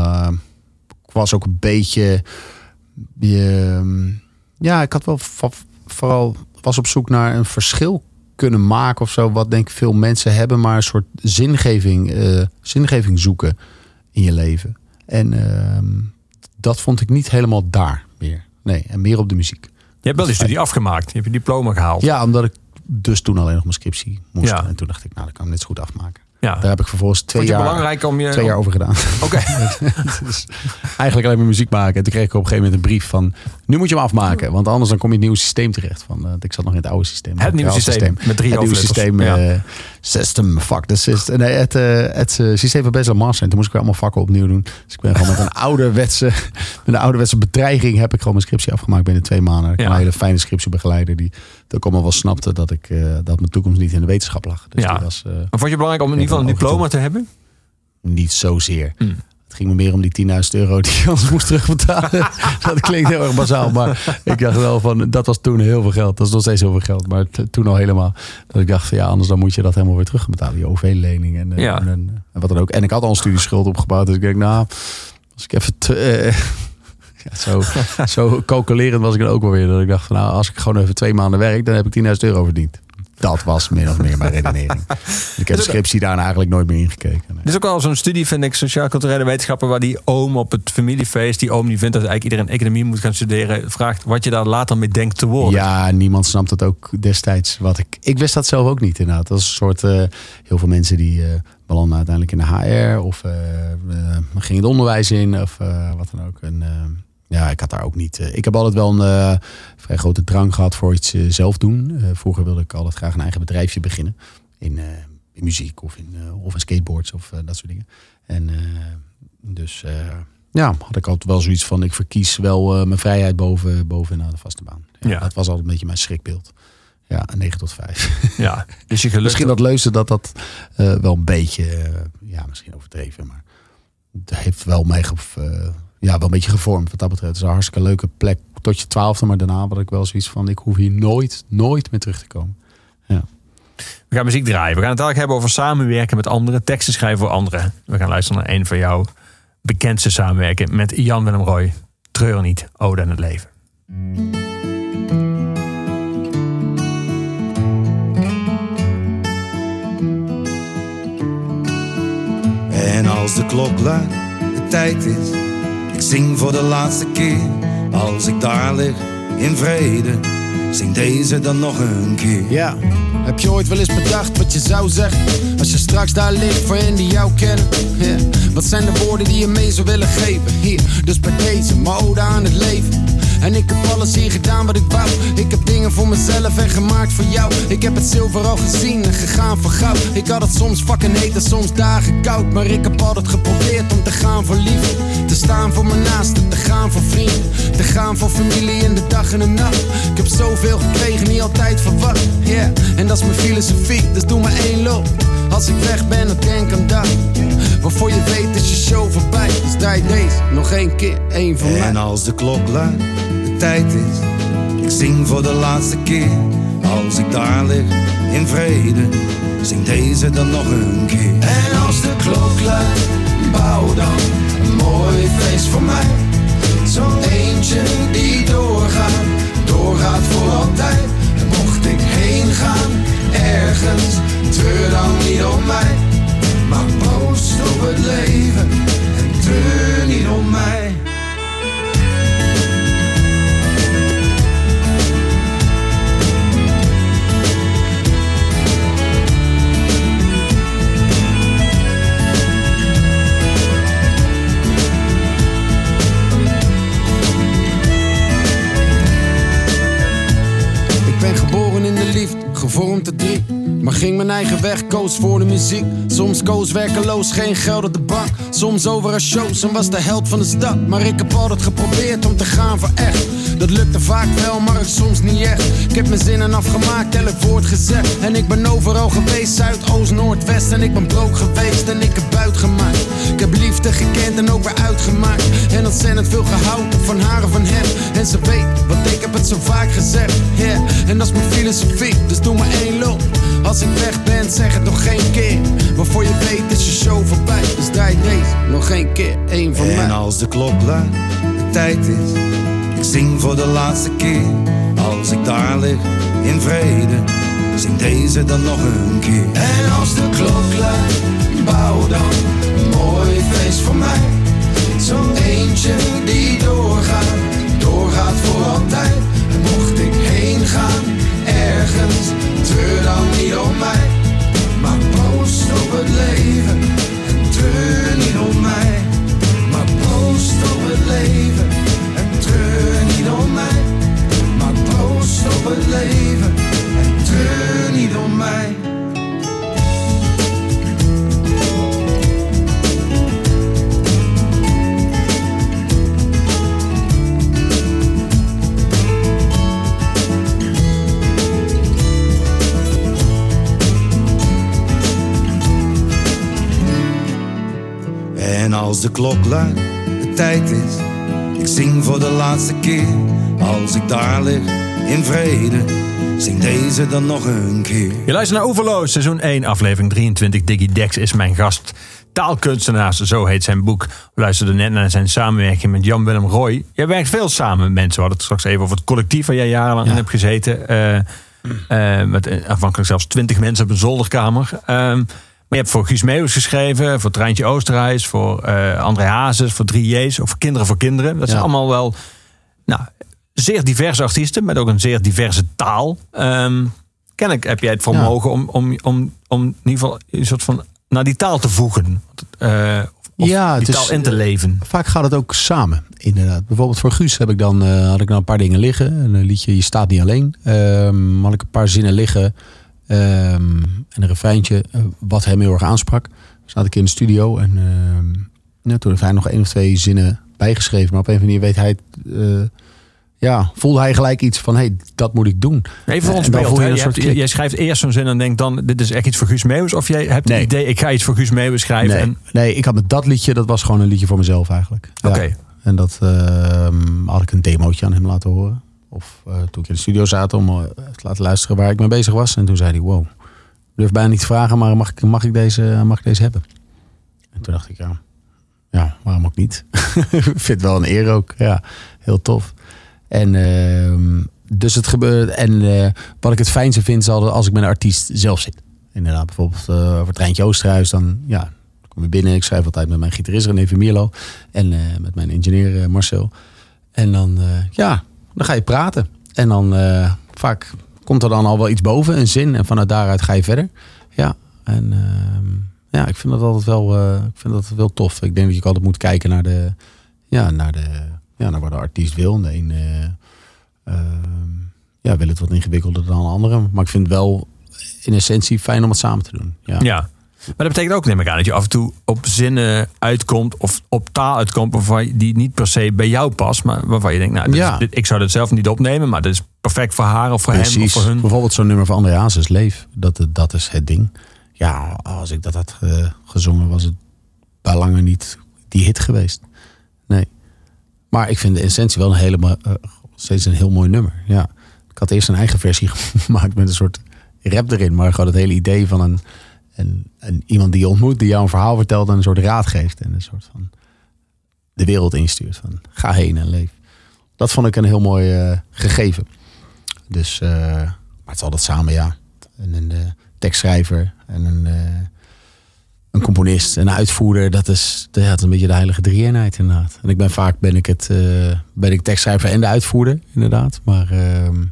ik was ook een beetje... ja, ik had wel vooral... was op zoek naar een verschil kunnen maken of zo. Wat denk ik veel mensen hebben. Maar een soort zingeving, zingeving zoeken in je leven. En ehm, dat vond ik niet helemaal daar meer. Nee, en meer op de muziek.
Je hebt wel die studie afgemaakt. Je hebt je diploma gehaald.
Ja, omdat ik dus toen alleen nog mijn scriptie moest.
Ja.
En toen dacht ik, nou, dat kan ik net zo goed afmaken.
Ja.
Daar heb ik vervolgens twee, jaar,
belangrijk om je...
twee jaar over gedaan.
Oké.
dus eigenlijk alleen maar muziek maken. En toen kreeg ik op een gegeven moment een brief van... nu moet je hem afmaken, want anders dan kom je in het nieuwe systeem terecht. Van, eh, ik zat nog in het oude systeem.
Het nieuwe systeem, met drie
Het nieuwe systeem.
Ja.
eh, system, fuck the system. Nee, het, eh, het eh, systeem van massa. En toen moest ik weer allemaal vakken opnieuw doen. Dus ik ben gewoon met een ouderwetse, met een ouderwetse bedreiging... heb ik gewoon mijn scriptie afgemaakt binnen twee maanden. Ik
Ja.
een hele fijne scriptiebegeleider... die ook allemaal wel snapte dat, ik, eh, dat mijn toekomst niet in de wetenschap lag. Dus
Ja.
was...
Maar vond je belangrijk om in ieder geval een diploma te hebben?
niet zozeer.
Hmm.
Het ging me meer om die 10.000 euro die je anders moest terugbetalen. dat klinkt heel erg bazaal, maar ik dacht wel van, dat was toen heel veel geld. Dat is nog steeds heel veel geld, maar toen al helemaal. Dat ik dacht van ja, anders dan moet je dat helemaal weer terugbetalen. Je OV-lening en,
Ja.
en, en wat dan ook. En ik had al een studieschuld opgebouwd, dus ik denk nou, als ik even... te- eh, ja, zo, zo calculerend was ik dan ook wel weer. Dat ik dacht van nou, als ik gewoon even twee maanden werk, dan heb ik 10.000 euro verdiend. Dat was min of meer mijn redenering. Ik heb de scriptie daarna eigenlijk nooit meer ingekeken. nee.
Dit is ook wel zo'n studie, vind ik, sociaal-culturele wetenschappen, waar die oom op het familiefeest, die oom die vindt dat eigenlijk iedereen economie moet gaan studeren, vraagt wat je daar later mee denkt te worden.
Ja, niemand snapt het ook destijds. Wat ik, ik wist dat zelf ook niet inderdaad. Dat is een soort, eh, heel veel mensen die eh, belanden uiteindelijk in de HR of eh eh, gingen het onderwijs in of wat dan ook. En, ja, ik had daar ook niet. eh, ik heb altijd wel een eh, vrij grote drang gehad voor iets eh, zelf doen. Vroeger wilde ik altijd graag een eigen bedrijfje beginnen. In, in muziek of in, of in skateboards of dat soort dingen. En dus ja, had ik altijd wel zoiets van: ik verkies wel mijn vrijheid boven, boven naar de vaste baan. Ja,
Ja.
Dat was altijd een beetje mijn schrikbeeld. Ja, een 9 tot 5.
Ja, dus je
misschien dat leuzen dat dat wel een beetje, ja, misschien overdreven, maar het heeft wel mij ge- eh, ja, wel een beetje gevormd wat dat betreft. Het is een hartstikke leuke plek tot je twaalfde, maar daarna had ik wel zoiets van: ik hoef hier nooit, nooit meer terug te komen.
We gaan muziek draaien. We gaan het eigenlijk hebben over samenwerken met anderen, teksten schrijven voor anderen. We gaan luisteren naar een van jouw bekendste samenwerken met Jan Willem Roy. Treur niet, ode aan het leven.
En als de klok luidt, de tijd is, ik zing voor de laatste keer. Als ik daar lig, in vrede, zing deze dan nog een keer.
Ja, heb je ooit wel eens bedacht wat je zou zeggen? Als je straks daar ligt voor hen die jou kennen. Wat zijn de woorden die je mee zou willen geven? Hier, dus bij deze, mijn ode aan het leven. En ik heb alles hier gedaan wat ik wou. Ik heb dingen voor mezelf en gemaakt voor jou. Ik heb het zilver al gezien en gegaan voor goud. Ik had het soms fucking heet en soms dagen koud. Maar ik heb altijd geprobeerd te gaan voor liefde. Te staan voor mijn naasten, te gaan voor vrienden. Te gaan voor familie in de dag en de nacht. Ik heb zoveel gekregen, niet altijd verwacht. Yeah, en dat is mijn filosofie, dus doe maar één loop. Als ik weg ben, dan denk aan dat. Waarvoor je weet is je show voorbij. Dus draai deze nog één keer, één van mij.
En als de klok luidt, de tijd is, ik zing voor de laatste keer. Als ik daar lig, in vrede, zing deze dan nog een keer.
En als de klok luidt, bouw dan een mooi feest voor mij. Zo'n eentje die doorgaat, doorgaat voor altijd. Mocht ik heen gaan, ergens, treur dan niet om mij. Maar proost op het leven en treur niet om mij.
De liefde, gevormd te drie. Maar ging mijn eigen weg, koos voor de muziek. Soms koos werkeloos, geen geld op de bank. Soms over een shows en was de held van de stad. Maar ik heb altijd geprobeerd om te gaan voor echt. Dat lukte vaak wel, maar het soms niet echt. Ik heb mijn zinnen afgemaakt, elk woord gezegd. En ik ben overal geweest, Zuid, Oost, Noord, West. En ik ben broke geweest en ik heb buit gemaakt. Ik heb liefde gekend en ook weer uitgemaakt. En ontzettend veel gehouden van haar en van hem. En ze weet, want ik heb het zo vaak gezegd. Yeah. En dat is mijn filosofie, dus doe maar één loop. Als ik weg ben, zeg het nog geen keer. Waarvoor je weet is je show voorbij. Dus draai deze nog één keer, één van
En
mij.
als de klok luidt, de tijd is, ik zing voor de laatste keer. Als ik daar lig, in vrede, zing deze dan nog een keer.
En als de klok luidt, bouw dan een mooi feest voor mij. Zo'n eentje die doorgaat, doorgaat voor altijd. Ergens, treur dan niet om mij. Maar proost op het leven En
als de klok luidt, de tijd is, ik zing voor de laatste keer. Als ik daar lig, in vrede, zing deze dan nog een keer.
Je luistert naar Oeverloos, seizoen 1, aflevering 23. Diggy Dex is mijn gast. Taalkunstenaars, zo heet zijn boek. We luisterden net naar zijn samenwerking met Jan-Willem Roy. Jij werkt veel samen met mensen. We hadden het straks even over het collectief waar jij jarenlang in hebt gezeten. Eh, eh, met eh, afhankelijk zelfs 20 mensen op een zolderkamer. Ehm, je hebt voor Guus Meeuwis geschreven, voor Treintje Oosterhuis, voor eh André Hazes, voor 3J's, of voor Kinderen voor Kinderen. Dat zijn allemaal wel nou, zeer diverse artiesten, met ook een zeer diverse taal. Ehm kennelijk heb jij het vermogen om, om, om, om in ieder geval een soort van naar die taal te voegen. Eh, of
Ja,
die
het is,
taal in te leven.
Vaak gaat het ook samen, inderdaad. Bijvoorbeeld voor Guus heb ik dan, eh, had ik nou een paar dingen liggen. Een liedje Je staat niet alleen. Ehm, had ik een paar zinnen liggen. Ehm, en een refreintje eh, wat hem heel erg aansprak. Zat ik in de studio en ehm, ja, toen heeft hij nog één of twee zinnen bijgeschreven. Maar op een of andere manier weet hij eh, ja, voelde hij gelijk iets van, hé, hey, dat moet ik doen.
Even voor ons beeld.
je soort
hebt- jij schrijft eerst zo'n zin en denkt dan, dit is echt iets voor Guus Meeuwis. Of jij hebt
Nee.
het idee, ik ga iets voor Guus Meeuwis schrijven.
Nee,
En,
nee, ik had met dat liedje, dat was gewoon een liedje voor mezelf eigenlijk. Ja.
Oké.
En dat ehm, had ik een demootje aan hem laten horen. Of eh, toen ik in de studio zat om eh, te laten luisteren waar ik mee bezig was. En toen zei hij, wow,
durf bijna niet te vragen, maar mag ik, mag ik, deze, mag ik deze hebben? En toen dacht ik, ja, ja waarom ook niet? ik vind wel een eer ook. Ja, heel tof. En ehm, dus het gebeurt. En eh, wat ik het fijnste vind, is als ik met een artiest zelf zit. Inderdaad, bijvoorbeeld eh over Treintje Oosterhuis, dan ja, kom je binnen. Ik schrijf altijd met mijn gitarist René Vermierlo en eh, met mijn eh, Marcel. En dan, eh, ja, dan ga je praten. En dan eh, vaak komt er dan al wel iets boven, een zin. En vanuit daaruit ga je verder. Ja, en ehm, ja, ik vind dat altijd wel, eh, ik vind dat wel tof. Ik denk dat je altijd moet kijken naar de, ja, naar de, ja, naar wat de artiest wil. De een, eh, ehm, ja, wil het wat ingewikkelder dan de andere. Maar ik vind het wel in essentie fijn om het samen te doen. Ja.
Ja. Maar dat betekent ook, neem ik aan, dat je af en toe op zinnen uitkomt of op taal uitkomt waarvan die niet per se bij jou past, maar waarvan je denkt, nou, dit is-
Ja.
dit- ik zou dit zelf niet opnemen, maar dit is perfect voor haar of voor hem of voor hun.
Bijvoorbeeld zo'n nummer van André Hazes, Leef. Dat, dat is het ding. Ja, als ik dat had gezongen, was het bij lange niet die hit geweest. Nee. Maar ik vind de essentie wel een hele, eh, steeds een heel mooi nummer. Ja. Ik had eerst een eigen versie gemaakt met een soort rap erin. Maar gewoon het hele idee van een, een, een, iemand die je ontmoet, die jou een verhaal vertelt en een soort raad geeft. En een soort van de wereld instuurt. Van ga heen en leef. Dat vond ik een heel mooi eh, gegeven. Dus, eh, maar het is altijd samen, ja. En een eh, tekstschrijver en een, een componist en een uitvoerder. Dat is, dat is een beetje de heilige drie-eenheid inderdaad. En ik ben vaak ben ik het, ben ik tekstschrijver en de uitvoerder inderdaad. Maar ehm,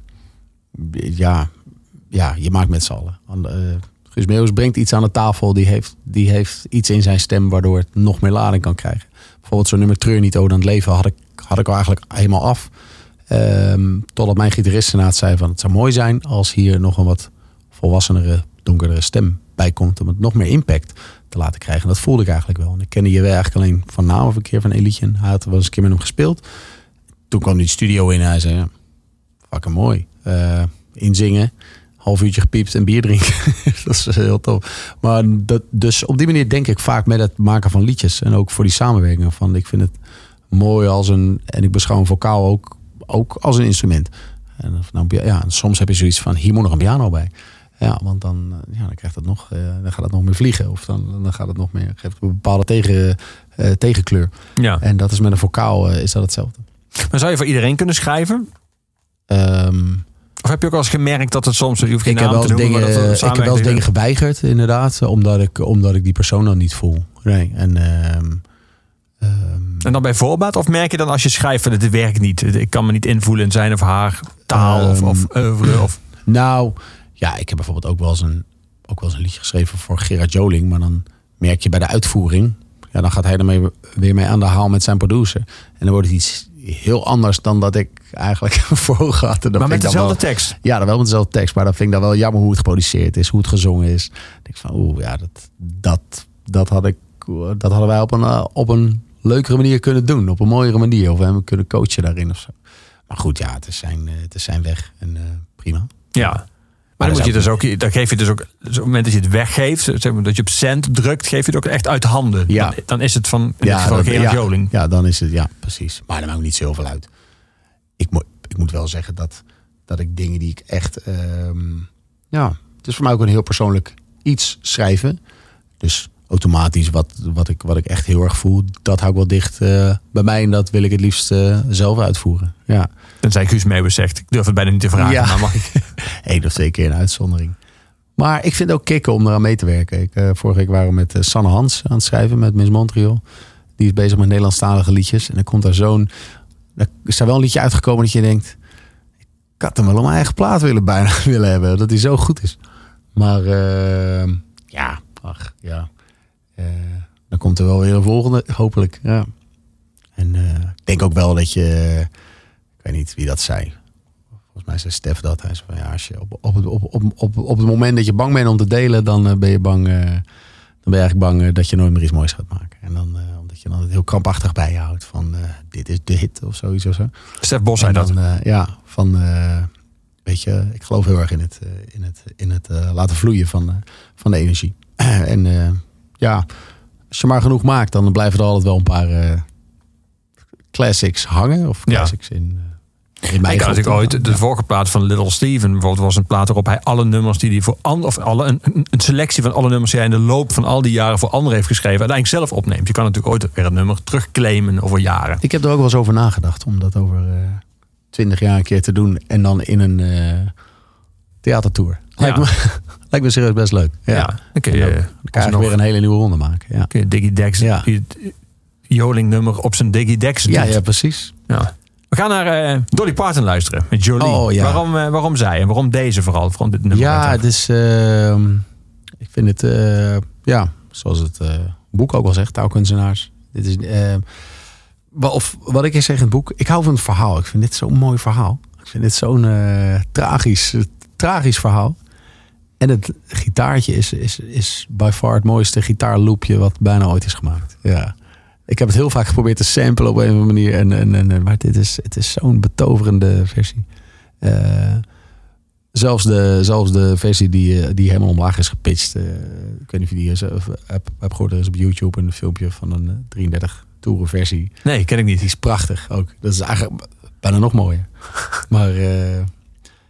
ja, ja, je maakt met z'n allen. Guus Meeuwis brengt iets aan de tafel. Die heeft, die heeft iets in zijn stem waardoor het nog meer lading kan krijgen. Bijvoorbeeld zo'n nummer Treur niet, Ode aan het leven had ik, had ik al eigenlijk helemaal af. Ehm, totdat mijn gitarist zei van het zou mooi zijn als hier nog een wat volwassenere, donkerdere stem bij komt. Om het nog meer impact te laten krijgen. En dat voelde ik eigenlijk wel. En ik kende je eigenlijk alleen van naam of een keer van Elietje. Hij had wel eens een keer met hem gespeeld. Toen kwam hij de studio in en hij zei, ja, fucking mooi. Eh, inzingen, half uurtje gepiept en bier drinken. dat is heel tof. Maar dat, dus op die manier denk ik vaak met het maken van liedjes. En ook voor die samenwerking van ik vind het mooi als een... En ik beschouw een vocaal ook, ook als een instrument. En nou, ja, en soms heb je zoiets van, hier moet nog een piano bij. Ja, want dan, ja, dan krijgt het nog, eh, dan gaat het nog meer vliegen. Of dan, dan gaat het nog meer, geeft een bepaalde tegen, eh, tegenkleur.
Ja.
En dat is met een vocaal eh, is dat hetzelfde.
Maar zou je voor iedereen kunnen schrijven?
Ehm,
Of heb je ook al eens gemerkt dat het soms, je hoeft
ik heb wel eens dingen,
het
ik heb wel eens dingen geweigerd, inderdaad. Omdat ik, omdat ik die persoon dan niet voel. Nee. En, ehm, ehm,
En dan bij voorbaat? Of merk je dan als je schrijft van dit werkt niet? Ik kan me niet invoelen in zijn of haar taal of,
Ehm,
of oeuvre? Of,
Nou, ja, ik heb bijvoorbeeld ook wel eens een, ook wel eens een liedje geschreven voor Gerard Joling. Maar dan merk je bij de uitvoering. Ja, dan gaat hij ermee weer mee aan de haal met zijn producer. En dan wordt het iets heel anders dan dat ik eigenlijk voor ogen had.
Maar met
ik
dezelfde
wel-
tekst?
Ja, dan wel met dezelfde tekst. Maar dan vind ik dan wel jammer hoe het geproduceerd is. Hoe het gezongen is. Dan denk ik van, oeh, ja, dat, dat, dat, had ik, dat hadden wij op een, eh, op een leukere manier kunnen doen. Op een mooiere manier. Of we hebben kunnen coachen daarin of zo. Maar goed, ja, het is zijn, eh, het is zijn weg. En eh, prima.
Ja. Maar dan, moet je dus ook, dan geef je dus ook, dus op het moment dat je het weggeeft, zeg maar, dat je op cent drukt, geef je het ook echt uit handen.
Ja.
Dan, dan is het van, in dit geval
dat- ja,
Joling.
Ja, dan is het, ja, precies. Maar dat maakt niet zoveel uit. Ik, moet ik moet wel zeggen dat, dat ik dingen die ik echt... ehm, ja, het is voor mij ook een heel persoonlijk iets schrijven. Dus automatisch wat, wat, ik, wat ik echt heel erg voel, dat hou ik wel dicht eh, bij mij. En dat wil ik het liefst eh, zelf uitvoeren. Ja.
Tenzij Guus Meeuwis zegt, ik durf het bijna niet te vragen,
Ja.
maar mag ik?
Eén of twee keer een uitzondering. Maar ik vind het ook kicken om eraan mee te werken. Ik, eh, vorige week waren we met Sanne Hans aan het schrijven met Miss Montreal. Die is bezig met Nederlandstalige liedjes. En dan komt daar zo'n... Er is daar wel een liedje uitgekomen dat je denkt... Ik had hem wel op mijn eigen plaat willen, bijna willen hebben. Dat hij zo goed is. Maar ja, ach ja. Eh, dan komt er wel weer een volgende, hopelijk. Ja. En eh, ik denk ook wel dat je... Ik weet niet wie dat zei. Volgens mij zei Stef dat. Hij zei van ja, als je op, op, het- op, op, op, op het moment dat je bang bent om te delen, dan eh, ben je bang. eh, dan ben je eigenlijk bang dat je nooit meer iets moois gaat maken. En dan eh, omdat je dan het heel krampachtig bij je houdt van eh, dit is de hit of zoiets of zo.
Stef Bos zei dat.
dan, eh, ja, van eh, weet je, ik geloof heel erg in het, eh, in het, in het laten vloeien van, van de energie. en eh, ja, als je maar genoeg maakt, dan blijven er altijd wel een paar eh, classics hangen. Of
Ja.
classics in,
Ik
mijn
had natuurlijk ooit de vorige plaat van Little Steven. Bijvoorbeeld was een plaat waarop hij alle nummers die hij voor anderen, of alle, een, selectie van alle nummers die hij in de loop van al die jaren voor anderen heeft geschreven, uiteindelijk zelf opneemt. Je kan natuurlijk ooit weer een nummer terugclaimen over jaren.
Ik heb er ook wel eens over nagedacht om dat over twintig jaar een keer te doen. En dan in een eh, theatertour. Lijkt, me, lijkt me serieus best leuk. Ja.
Dan kun je,
ook- dan kan je
alsnog-
weer een hele nieuwe ronde maken. Ja,
kun je Diggy Dex,
Ja.
die- het Joling nummer op zijn Diggy Dex
ja,
doet.
ja precies.
Ja. We gaan naar eh, Dolly Parton luisteren met Jolie.
Oh, ja.
waarom, eh, waarom zij en waarom deze vooral? Waarom dit nummer
Ja, het is. ehm, ik vind het. eh, ja, zoals het boek ook al zegt, taalkunstenaars. Dit is. ehm, of wat ik zeg in het boek. Ik hou van het verhaal. Ik vind dit zo'n mooi verhaal. Ik vind dit zo'n tragisch, tragisch verhaal. En het gitaartje is, is, is by far het mooiste gitaarloopje wat bijna ooit is gemaakt. Ja. Ik heb het heel vaak geprobeerd te samplen op een of andere manier. En, en, en, maar dit is, het is zo'n betoverende versie. Eh, zelfs, de, zelfs de versie die, eh, die helemaal omlaag is gepitcht. eh, ik weet niet of je die is, of, heb, heb gehoord. Er is op YouTube een filmpje van een eh, 33 toeren versie.
Nee, ken ik niet.
Die is prachtig ook. Dat is eigenlijk bijna nog mooier. maar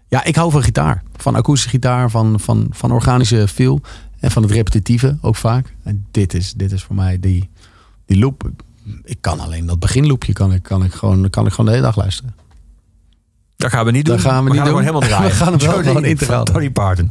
ja, ik hou van gitaar. Van akoestische gitaar, van, van, van organische feel. En van het repetitieve ook vaak. En dit is, dit is voor mij die, die loop. Ik kan alleen dat beginloopje kan ik, kan ik, gewoon, kan ik gewoon de hele dag luisteren.
Dat gaan we niet doen.
Dat gaan we niet
hem
doen.
gewoon helemaal draaien.
We gaan hem wel gewoon integraal
Dolly Parton.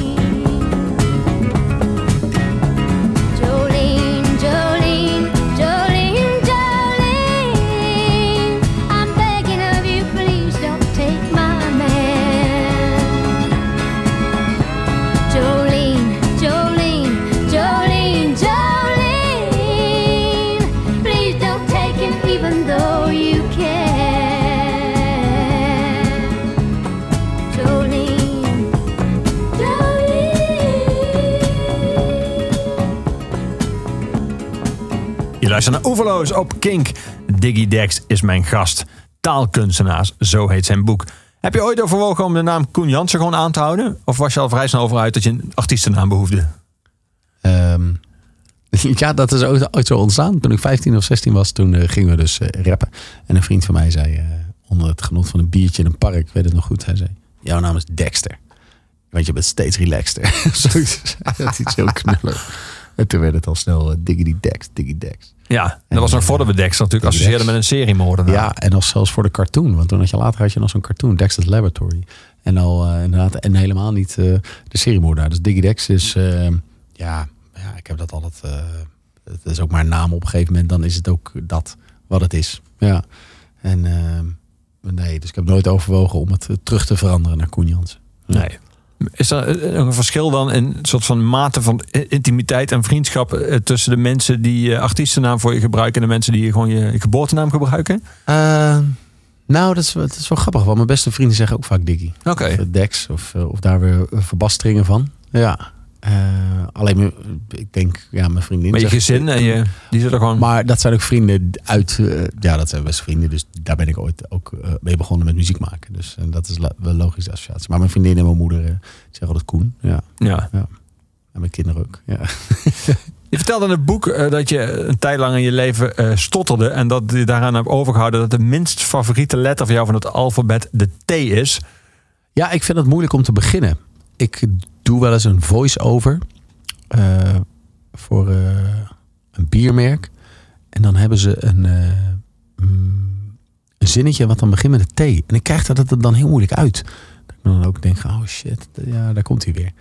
Je luistert naar Oeverloos op Kink. Diggy Dex is mijn gast. Taalkunstenaars, zo heet zijn boek. Heb je ooit overwogen om de naam Koen Jansen gewoon aan te houden? Of was je al vrij snel over uit dat je een artiestennaam behoefde?
Ehm, ja, dat is ooit, zo ontstaan. Toen ik 15 of 16 was, toen eh, gingen we dus eh, rappen. En een vriend van mij zei, eh, onder het genot van een biertje in een park, ik weet het nog goed, hij zei, jouw naam is Dexter. Want je bent steeds relaxter. Dat is heel knullig. En toen werd het al snel eh, Diggity Dex, Diggy Dex.
Ja, dat was nog voordat we Dex natuurlijk associeerden
Dex.
met een seriemoordenaar.
Ja, en nog zelfs voor de cartoon. Want toen had je later had je nog zo'n cartoon, Dexter's Laboratory. En al eh, inderdaad, en helemaal niet eh, de seriemoordenaar. Dus Diggy Dex is, eh, ja, ja, ik heb dat altijd. het is ook maar een naam op een gegeven moment. Dan is het ook dat wat het is. Ja. En eh, nee, dus ik heb nooit overwogen om het terug te veranderen naar Koen Jansen.
Nee. Is er eh, een verschil dan in een soort van mate van intimiteit en vriendschap eh, tussen de mensen die je artiestennaam voor je gebruiken en de mensen die gewoon je, geboortenaam gebruiken?
Eh, nou, dat is, dat is wel grappig, want mijn beste vrienden zeggen ook vaak Dickie.
Oké.
Of Dex, of, eh, of daar weer verbasteringen van. Ja. Eh, alleen, mijn- ik denk, ja, mijn vriendin.
Met je gezin en je, die zullen gewoon...
Maar dat zijn ook vrienden uit, eh, ja, dat zijn beste vrienden. Dus daar ben ik ooit ook eh, mee begonnen met muziek maken. Dus en dat is wel logische associatie. Maar mijn vriendin en mijn moeder zeggen altijd Koen. Ja.
ja.
En mijn kinderen ook. Ja.
Je vertelde in het boek dat je een tijd lang in je leven stotterde. En dat je daaraan hebt overgehouden dat de minst favoriete letter van jou van het alfabet de T is.
Ja, ik vind het moeilijk om te beginnen. Ik doe wel eens een voice-over eh, voor eh, een biermerk. En dan hebben ze een, eh, mm, een zinnetje wat dan begint met een T. En ik krijg dat het dan heel moeilijk uit. Dat ik dan ook denk, oh shit, ja, daar komt hij weer.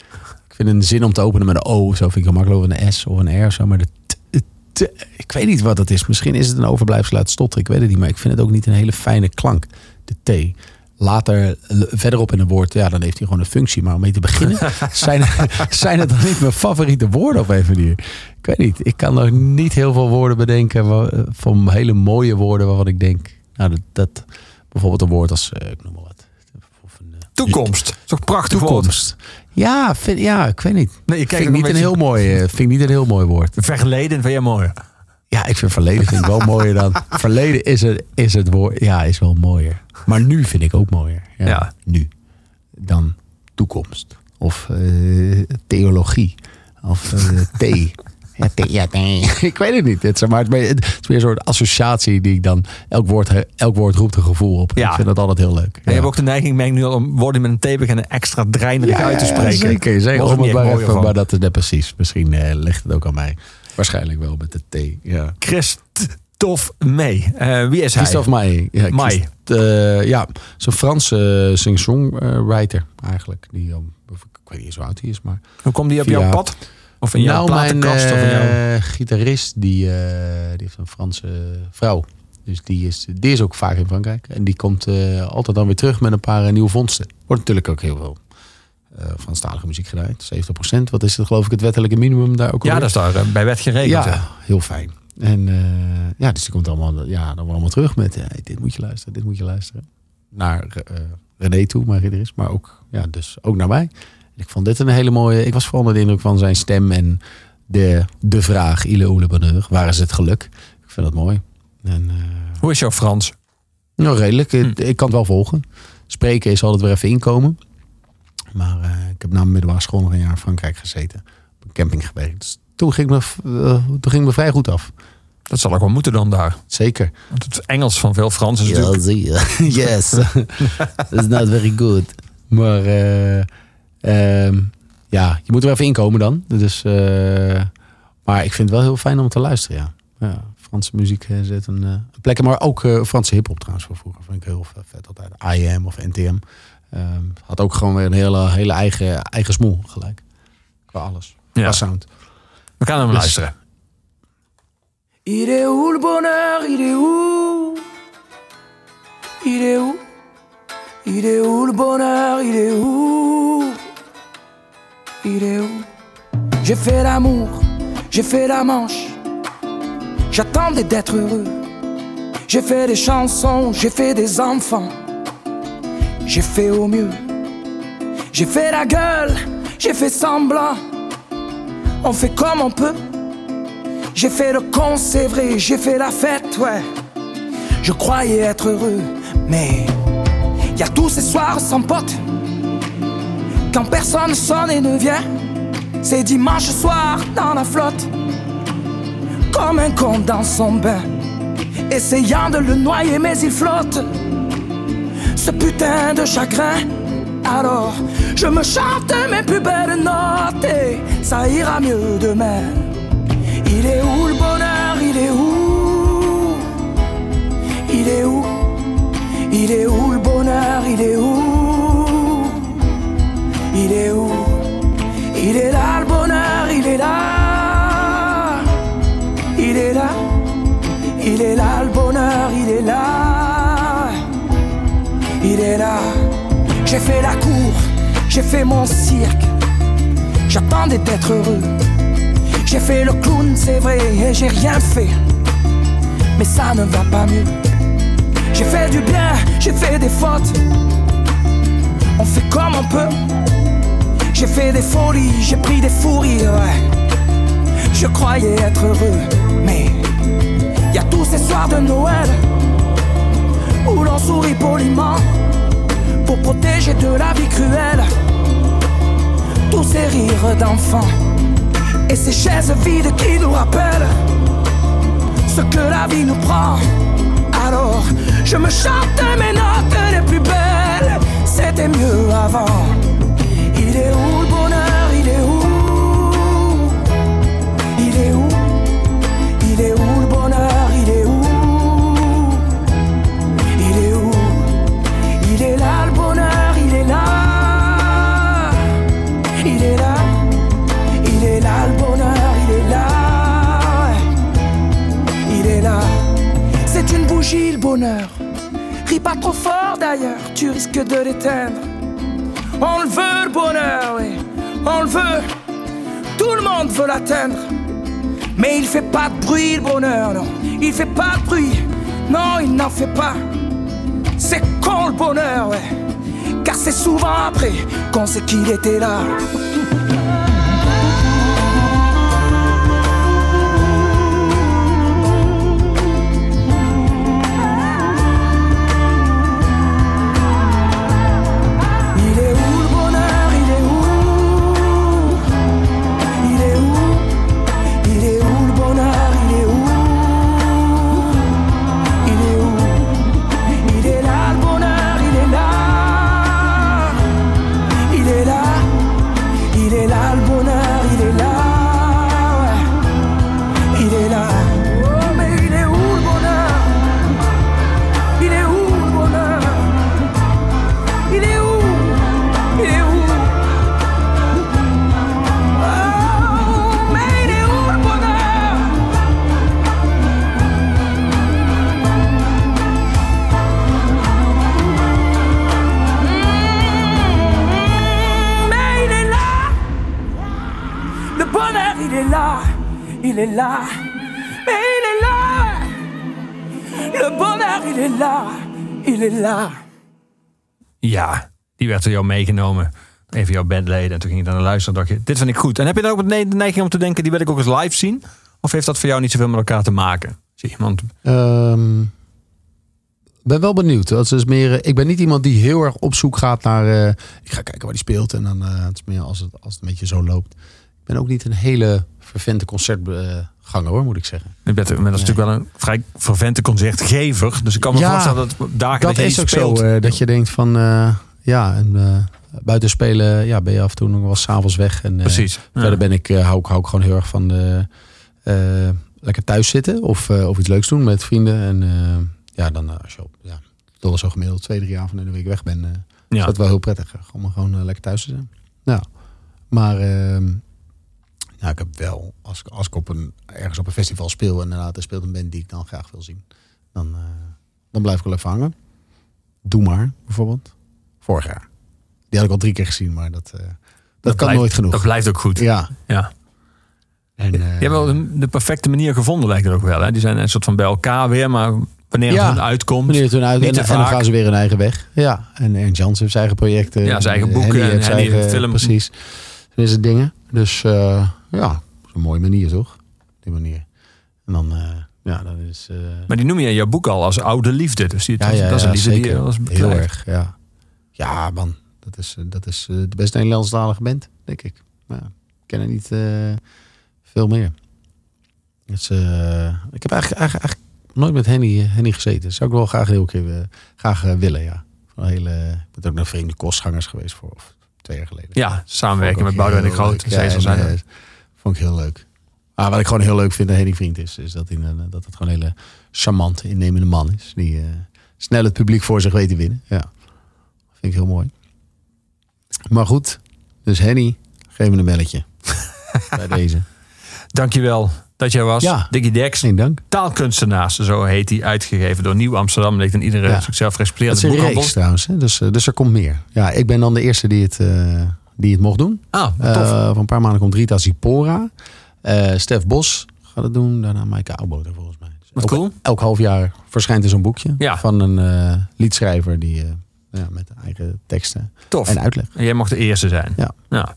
Ik vind een zin om te openen met een O, zo vind ik heel makkelijk. Of een S of een R of zo. Maar de t, ik weet niet wat het is. Misschien is het een overblijfsel uit stotteren. Ik weet het niet. Maar ik vind het ook niet een hele fijne klank. De T. Later, verderop in een woord, ja, dan heeft hij gewoon een functie. Maar om mee te beginnen, zijn, zijn het dan niet mijn favoriete woorden op een manier? Ik weet niet. Ik kan nog niet heel veel woorden bedenken eh, van hele mooie woorden waarvan ik denk, nou, dat, dat bijvoorbeeld een woord als, eh, ik noem maar wat.
Toekomst. Dat is toch prachtig
Toekomst. Ja, vind, ja, ik weet niet.
Nee,
vind ik
ook
niet
een
een heel mooi, eh, vind ik niet een heel mooi woord.
Vergeleden vind je mooi.
Ja, ik vind verleden vind ik wel mooier dan. Verleden is het, is het woord. Ja, is wel mooier. Maar nu vind ik ook mooier. Ja,
Ja.
Nu. Dan toekomst. Of eh, theologie. Of eh, thee. Ja, thee, ja, thee. Ik weet het niet. Het is, maar het, is meer, het is meer een soort associatie die ik dan. Elk woord, elk woord roept een gevoel op.
Ja.
Ik vind dat altijd heel leuk.
En je hebt ook de neiging, merk nu al, om woorden met een T beginnen extra dreinerig uit te spreken.
Zeker, zeker.
Er
Om
niet
het maar, even, maar dat is net precies. Misschien eh, ligt het ook aan mij. Waarschijnlijk wel met de thee. Ja.
Christophe mee. Eh, wie is hij?
Christophe Maé. Ja,
Maé.
Christ- eh, ja, zo'n Franse uh, sing-songwriter eigenlijk. Die, um, ik weet niet eens hoe oud hij is, maar...
Hoe kwam die op
via-
jouw pad? Of in jouw
nou, mijn
platenkast? of in jouw...
eh, gitarist, die, eh, die heeft een Franse vrouw. Dus die is, die is ook vaak in Frankrijk. En die komt eh, altijd dan weer terug met een paar eh, nieuwe vondsten. Wordt natuurlijk ook heel veel eh Franstalige muziek gedraaid. 70%. Wat is het geloof ik het wettelijke minimum daar ook
ja,
alweer?
dat is daar eh, bij wet geregeld. hè?
Ja, heel fijn. En eh, ja, dus die komt allemaal, ja, dan allemaal terug met eh, dit moet je luisteren, dit moet je luisteren. Naar eh René toe, mijn gitarist, maar ook, ja, dus ook naar mij. Ik vond dit een hele mooie, ik was vooral onder de indruk van zijn stem en de, de vraag, ile ou le bonheur, waar is het geluk? Ik vind dat mooi. En, eh,
Hoe is jouw Frans?
nou, redelijk.
Hm.
Ik, ik kan het wel volgen. Spreken is altijd weer even inkomen. Maar eh, ik heb na mijn middelbare school nog een jaar in Frankrijk gezeten. Op een camping gewerkt. Dus toen ging, me, eh, toen ging me vrij goed af.
Dat zal ook wel moeten dan daar.
Zeker.
Want het Engels van veel Frans is natuurlijk...
zie je. Yes. It's not very good. Maar eh, ehm, ja, je moet er even inkomen dan. Dus, maar ik vind het wel heel fijn om te luisteren, ja. ja Franse muziek zet een, een plek. Maar ook Franse hiphop trouwens van vroeger. Vind ik heel vet altijd. IM of NTM. Ehm, had ook gewoon weer een hele, hele eigen, eigen smoel gelijk. Qua alles.
Ja.
Qua sound.
We gaan hem
Dus-
luisteren.
Il est où le bonheur Il est où Il est où Il est où le bonheur Il est où Il est où J'ai fait l'amour, j'ai fait la manche. J'attendais d'être heureux. J'ai fait des chansons, j'ai fait des enfants. J'ai fait au mieux. J'ai fait la gueule, j'ai fait semblant. On fait comme on peut. J'ai fait le con, c'est vrai, j'ai fait la fête, ouais. Je croyais être heureux, mais y a tous ces soirs sans pote. Quand personne sonne et ne vient, c'est dimanche soir dans la flotte. Comme un con dans son bain, essayant de le noyer, mais il flotte. Ce putain de chagrin, alors je me chante mes plus belles notes et ça ira mieux demain. Il est où le bonheur Il est où Il est où Il est où le bonheur Il est où Il est où Il est là le bonheur, il est là Il est là Il est là le bonheur, il est là il est là. J'ai fait la cour, j'ai fait mon cirque. J'attendais d'être heureux. J'ai fait le clown, c'est vrai, et j'ai rien fait. Mais ça ne va pas mieux. J'ai fait du bien, j'ai fait des fautes. On fait comme on peut. J'ai fait des folies, j'ai pris des fous. Je croyais être heureux, mais y a tous ces soirs de Noël où l'on sourit poliment pour protéger de la vie cruelle tous ces rires d'enfants et ces chaises vides qui nous rappellent ce que la vie nous prend. Alors je me chante mes notes les plus belles, c'était mieux avant. Le bonheur Ris pas trop fort d'ailleurs, tu risques de l'éteindre on le veut le bonheur, oui. On le veut. Tout le monde veut l'atteindre. Mais il fait pas de bruit le bonheur, non. Il fait pas de bruit. Non, il n'en fait pas. C'est con le bonheur, ouais. Car c'est souvent après qu'on sait qu'il était là.
Werd door jou meegenomen. Even jouw bandleden. En toen ging je naar luisteren. dacht je, dit vind ik goed. En heb je dan ook de neiging om te denken, die wil ik ook eens live zien? Of heeft dat voor jou niet zoveel met elkaar te maken? Zie iemand.
Ehm, ben wel benieuwd. Dat is meer, eh, ik ben niet iemand die heel erg op zoek gaat naar. eh, ik ga kijken waar die speelt. En dan eh, het is meer als het, als het een beetje zo loopt. Ik ben ook niet een hele vervente concertganger hoor, moet ik zeggen.
Je bent, maar dat is natuurlijk wel een vrij vervente concertgever. Dus ik kan me
Ja,
voorstellen dat dagen dat,
Dat
je
is ook
speelt.
zo. dat je denkt van ja, en eh, buiten spelen, ja, ben je af en toe nog wel s'avonds weg. En, eh,
Precies. Ja.
Verder ben ik, eh, hou, ik, hou ik gewoon heel erg van de, lekker thuis zitten of, of iets leuks doen met vrienden. En ja, dan als je op, ja, toch wel zo gemiddeld twee, drie avonden in de week weg bent, eh,
Ja.
is dat wel heel prettig. Om gewoon lekker thuis te zijn. Nou, maar nou, ik heb wel, als, ik- als ik op een, ergens op een festival speel en inderdaad er speelt een band die ik dan graag wil zien, dan, dan blijf ik wel even hangen. Doe maar, bijvoorbeeld. Vorig jaar. Die had ik al drie keer gezien, maar dat, eh, dat, kan
blijft-
nooit genoeg.
Dat blijft ook goed.
Ja.
Ja.
En, eh,
Je hebt wel de, de perfecte manier gevonden, lijkt het ook wel. Hè? Die zijn een soort van bij elkaar weer, maar wanneer
Ja,
het hun uitkomt.
Wanneer het hun uit
niet
en, dan gaan ze weer hun eigen weg. Ja, en Ernst Jans heeft zijn eigen projecten.
Ja, zijn eigen
En
boeken en
zijn eigen
film.
Precies. Dan is het dingen. Dus eh, ja, dat een mooie manier toch? Die manier. En dan, eh, ja, dat is... eh,
Maar die noem je in jouw boek al als oude liefde. Dus die,
ja,
dat,
ja,
dat is een liefde die
zeker.
je als
Heel erg, ja. Ja, man. Dat is, eh, dat is eh, de beste Nederlandstalige band, denk ik. Ja, ik ken er niet eh, veel meer. Dus, eh, ik heb eigenlijk, eigenlijk, eigenlijk nooit met Henny, eh, Henny gezeten. Zou ik wel graag heel keer eh, graag eh, willen, ja. Van een hele, ik ben ook naar Vreemde Kostgangers geweest voor of twee jaar geleden.
Ja, samenwerking
Vond
met Boudewijn de Groot.
Ja, en,
zijn
eh, vond ik heel leuk. Maar wat ik gewoon heel leuk vind aan Henny Vriend is, is dat, hij, een- dat het gewoon een hele charmante, innemende man is. Die eh, snel het publiek voor zich weet te winnen. Ja, vind ik heel mooi. Maar goed, dus Henny, geef me een belletje. Bij deze.
Dankjewel dat jij was.
Ja.
Dickie Dex.
Nee, dank.
Taalkunstenaars, zo heet hij, uitgegeven door Nieuw Amsterdam. Ligt in iedere
Ja.
zichzelf
een
boekhandel.
reeks trouwens. Hè? Dus, eh, dus er komt meer. Ja, ik ben dan de eerste die het, eh, die het mocht doen.
Ah, tof.
Eh, van een paar maanden komt Rita Zipora. Eh Stef Bos gaat het doen. Daarna Maaike Oudboter volgens mij. Dus
Wat
elk,
cool.
Elk half jaar verschijnt er zo'n boekje.
Ja.
Van een liedschrijver die, ja, met eigen teksten
Tof.
en uitleg.
En jij mocht de eerste zijn.
Ja.
Nou.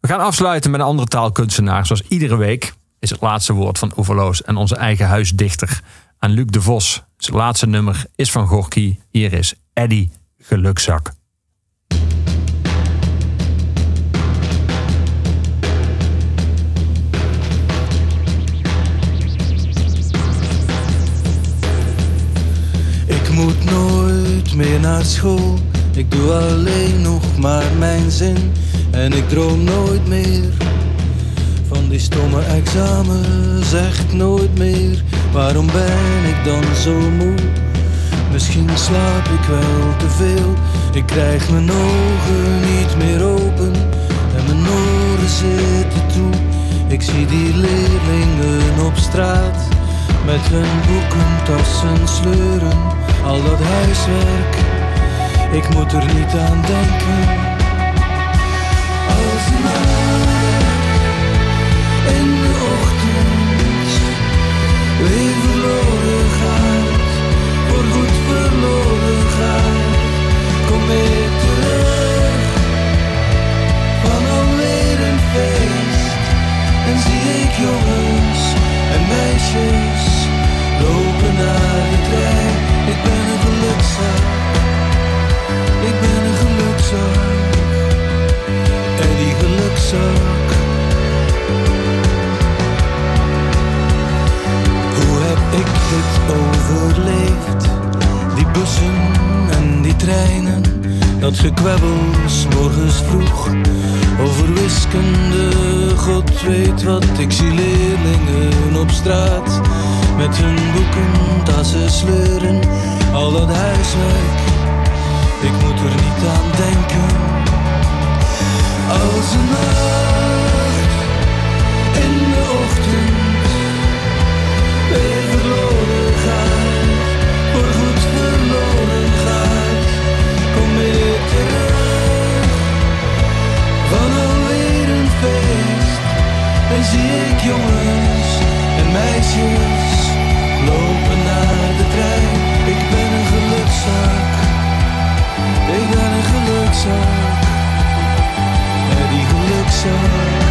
We gaan afsluiten met een andere taalkunstenaar. Zoals iedere week is het laatste woord van Oeverloos en onze eigen huisdichter aan Luc de Vos. Zijn laatste nummer is van Gorky. Hier is Eddy Gelukzak.
Ik moet nooit meer naar school. Ik doe alleen nog maar mijn zin. En ik droom nooit meer van die stomme examens. Echt nooit meer. Waarom ben ik dan zo moe? Misschien slaap ik wel te veel. Ik krijg mijn ogen niet meer open. En mijn oren zitten toe. Ik zie die leerlingen op straat. Met hun boeken, tassen, sleuren. Al dat huiswerk. Ik moet er niet aan denken. Als nacht in de ochtend weer verloren gaat, voorgoed verloren gaat, kom ik terug van alweer een feest. En zie ik jongens en meisjes 's morgens vroeg. Over wiskunde, God weet wat. Ik zie leerlingen op straat met hun boeken, tassen sleuren, al dat huiswerk. Ik moet er niet aan denken. Als een nacht in de ochtend weer verloren En zie ik jongens en meisjes lopen naar de trein. Ik ben een gelukzaak, ik ben een gelukzaak, en die gelukzaak.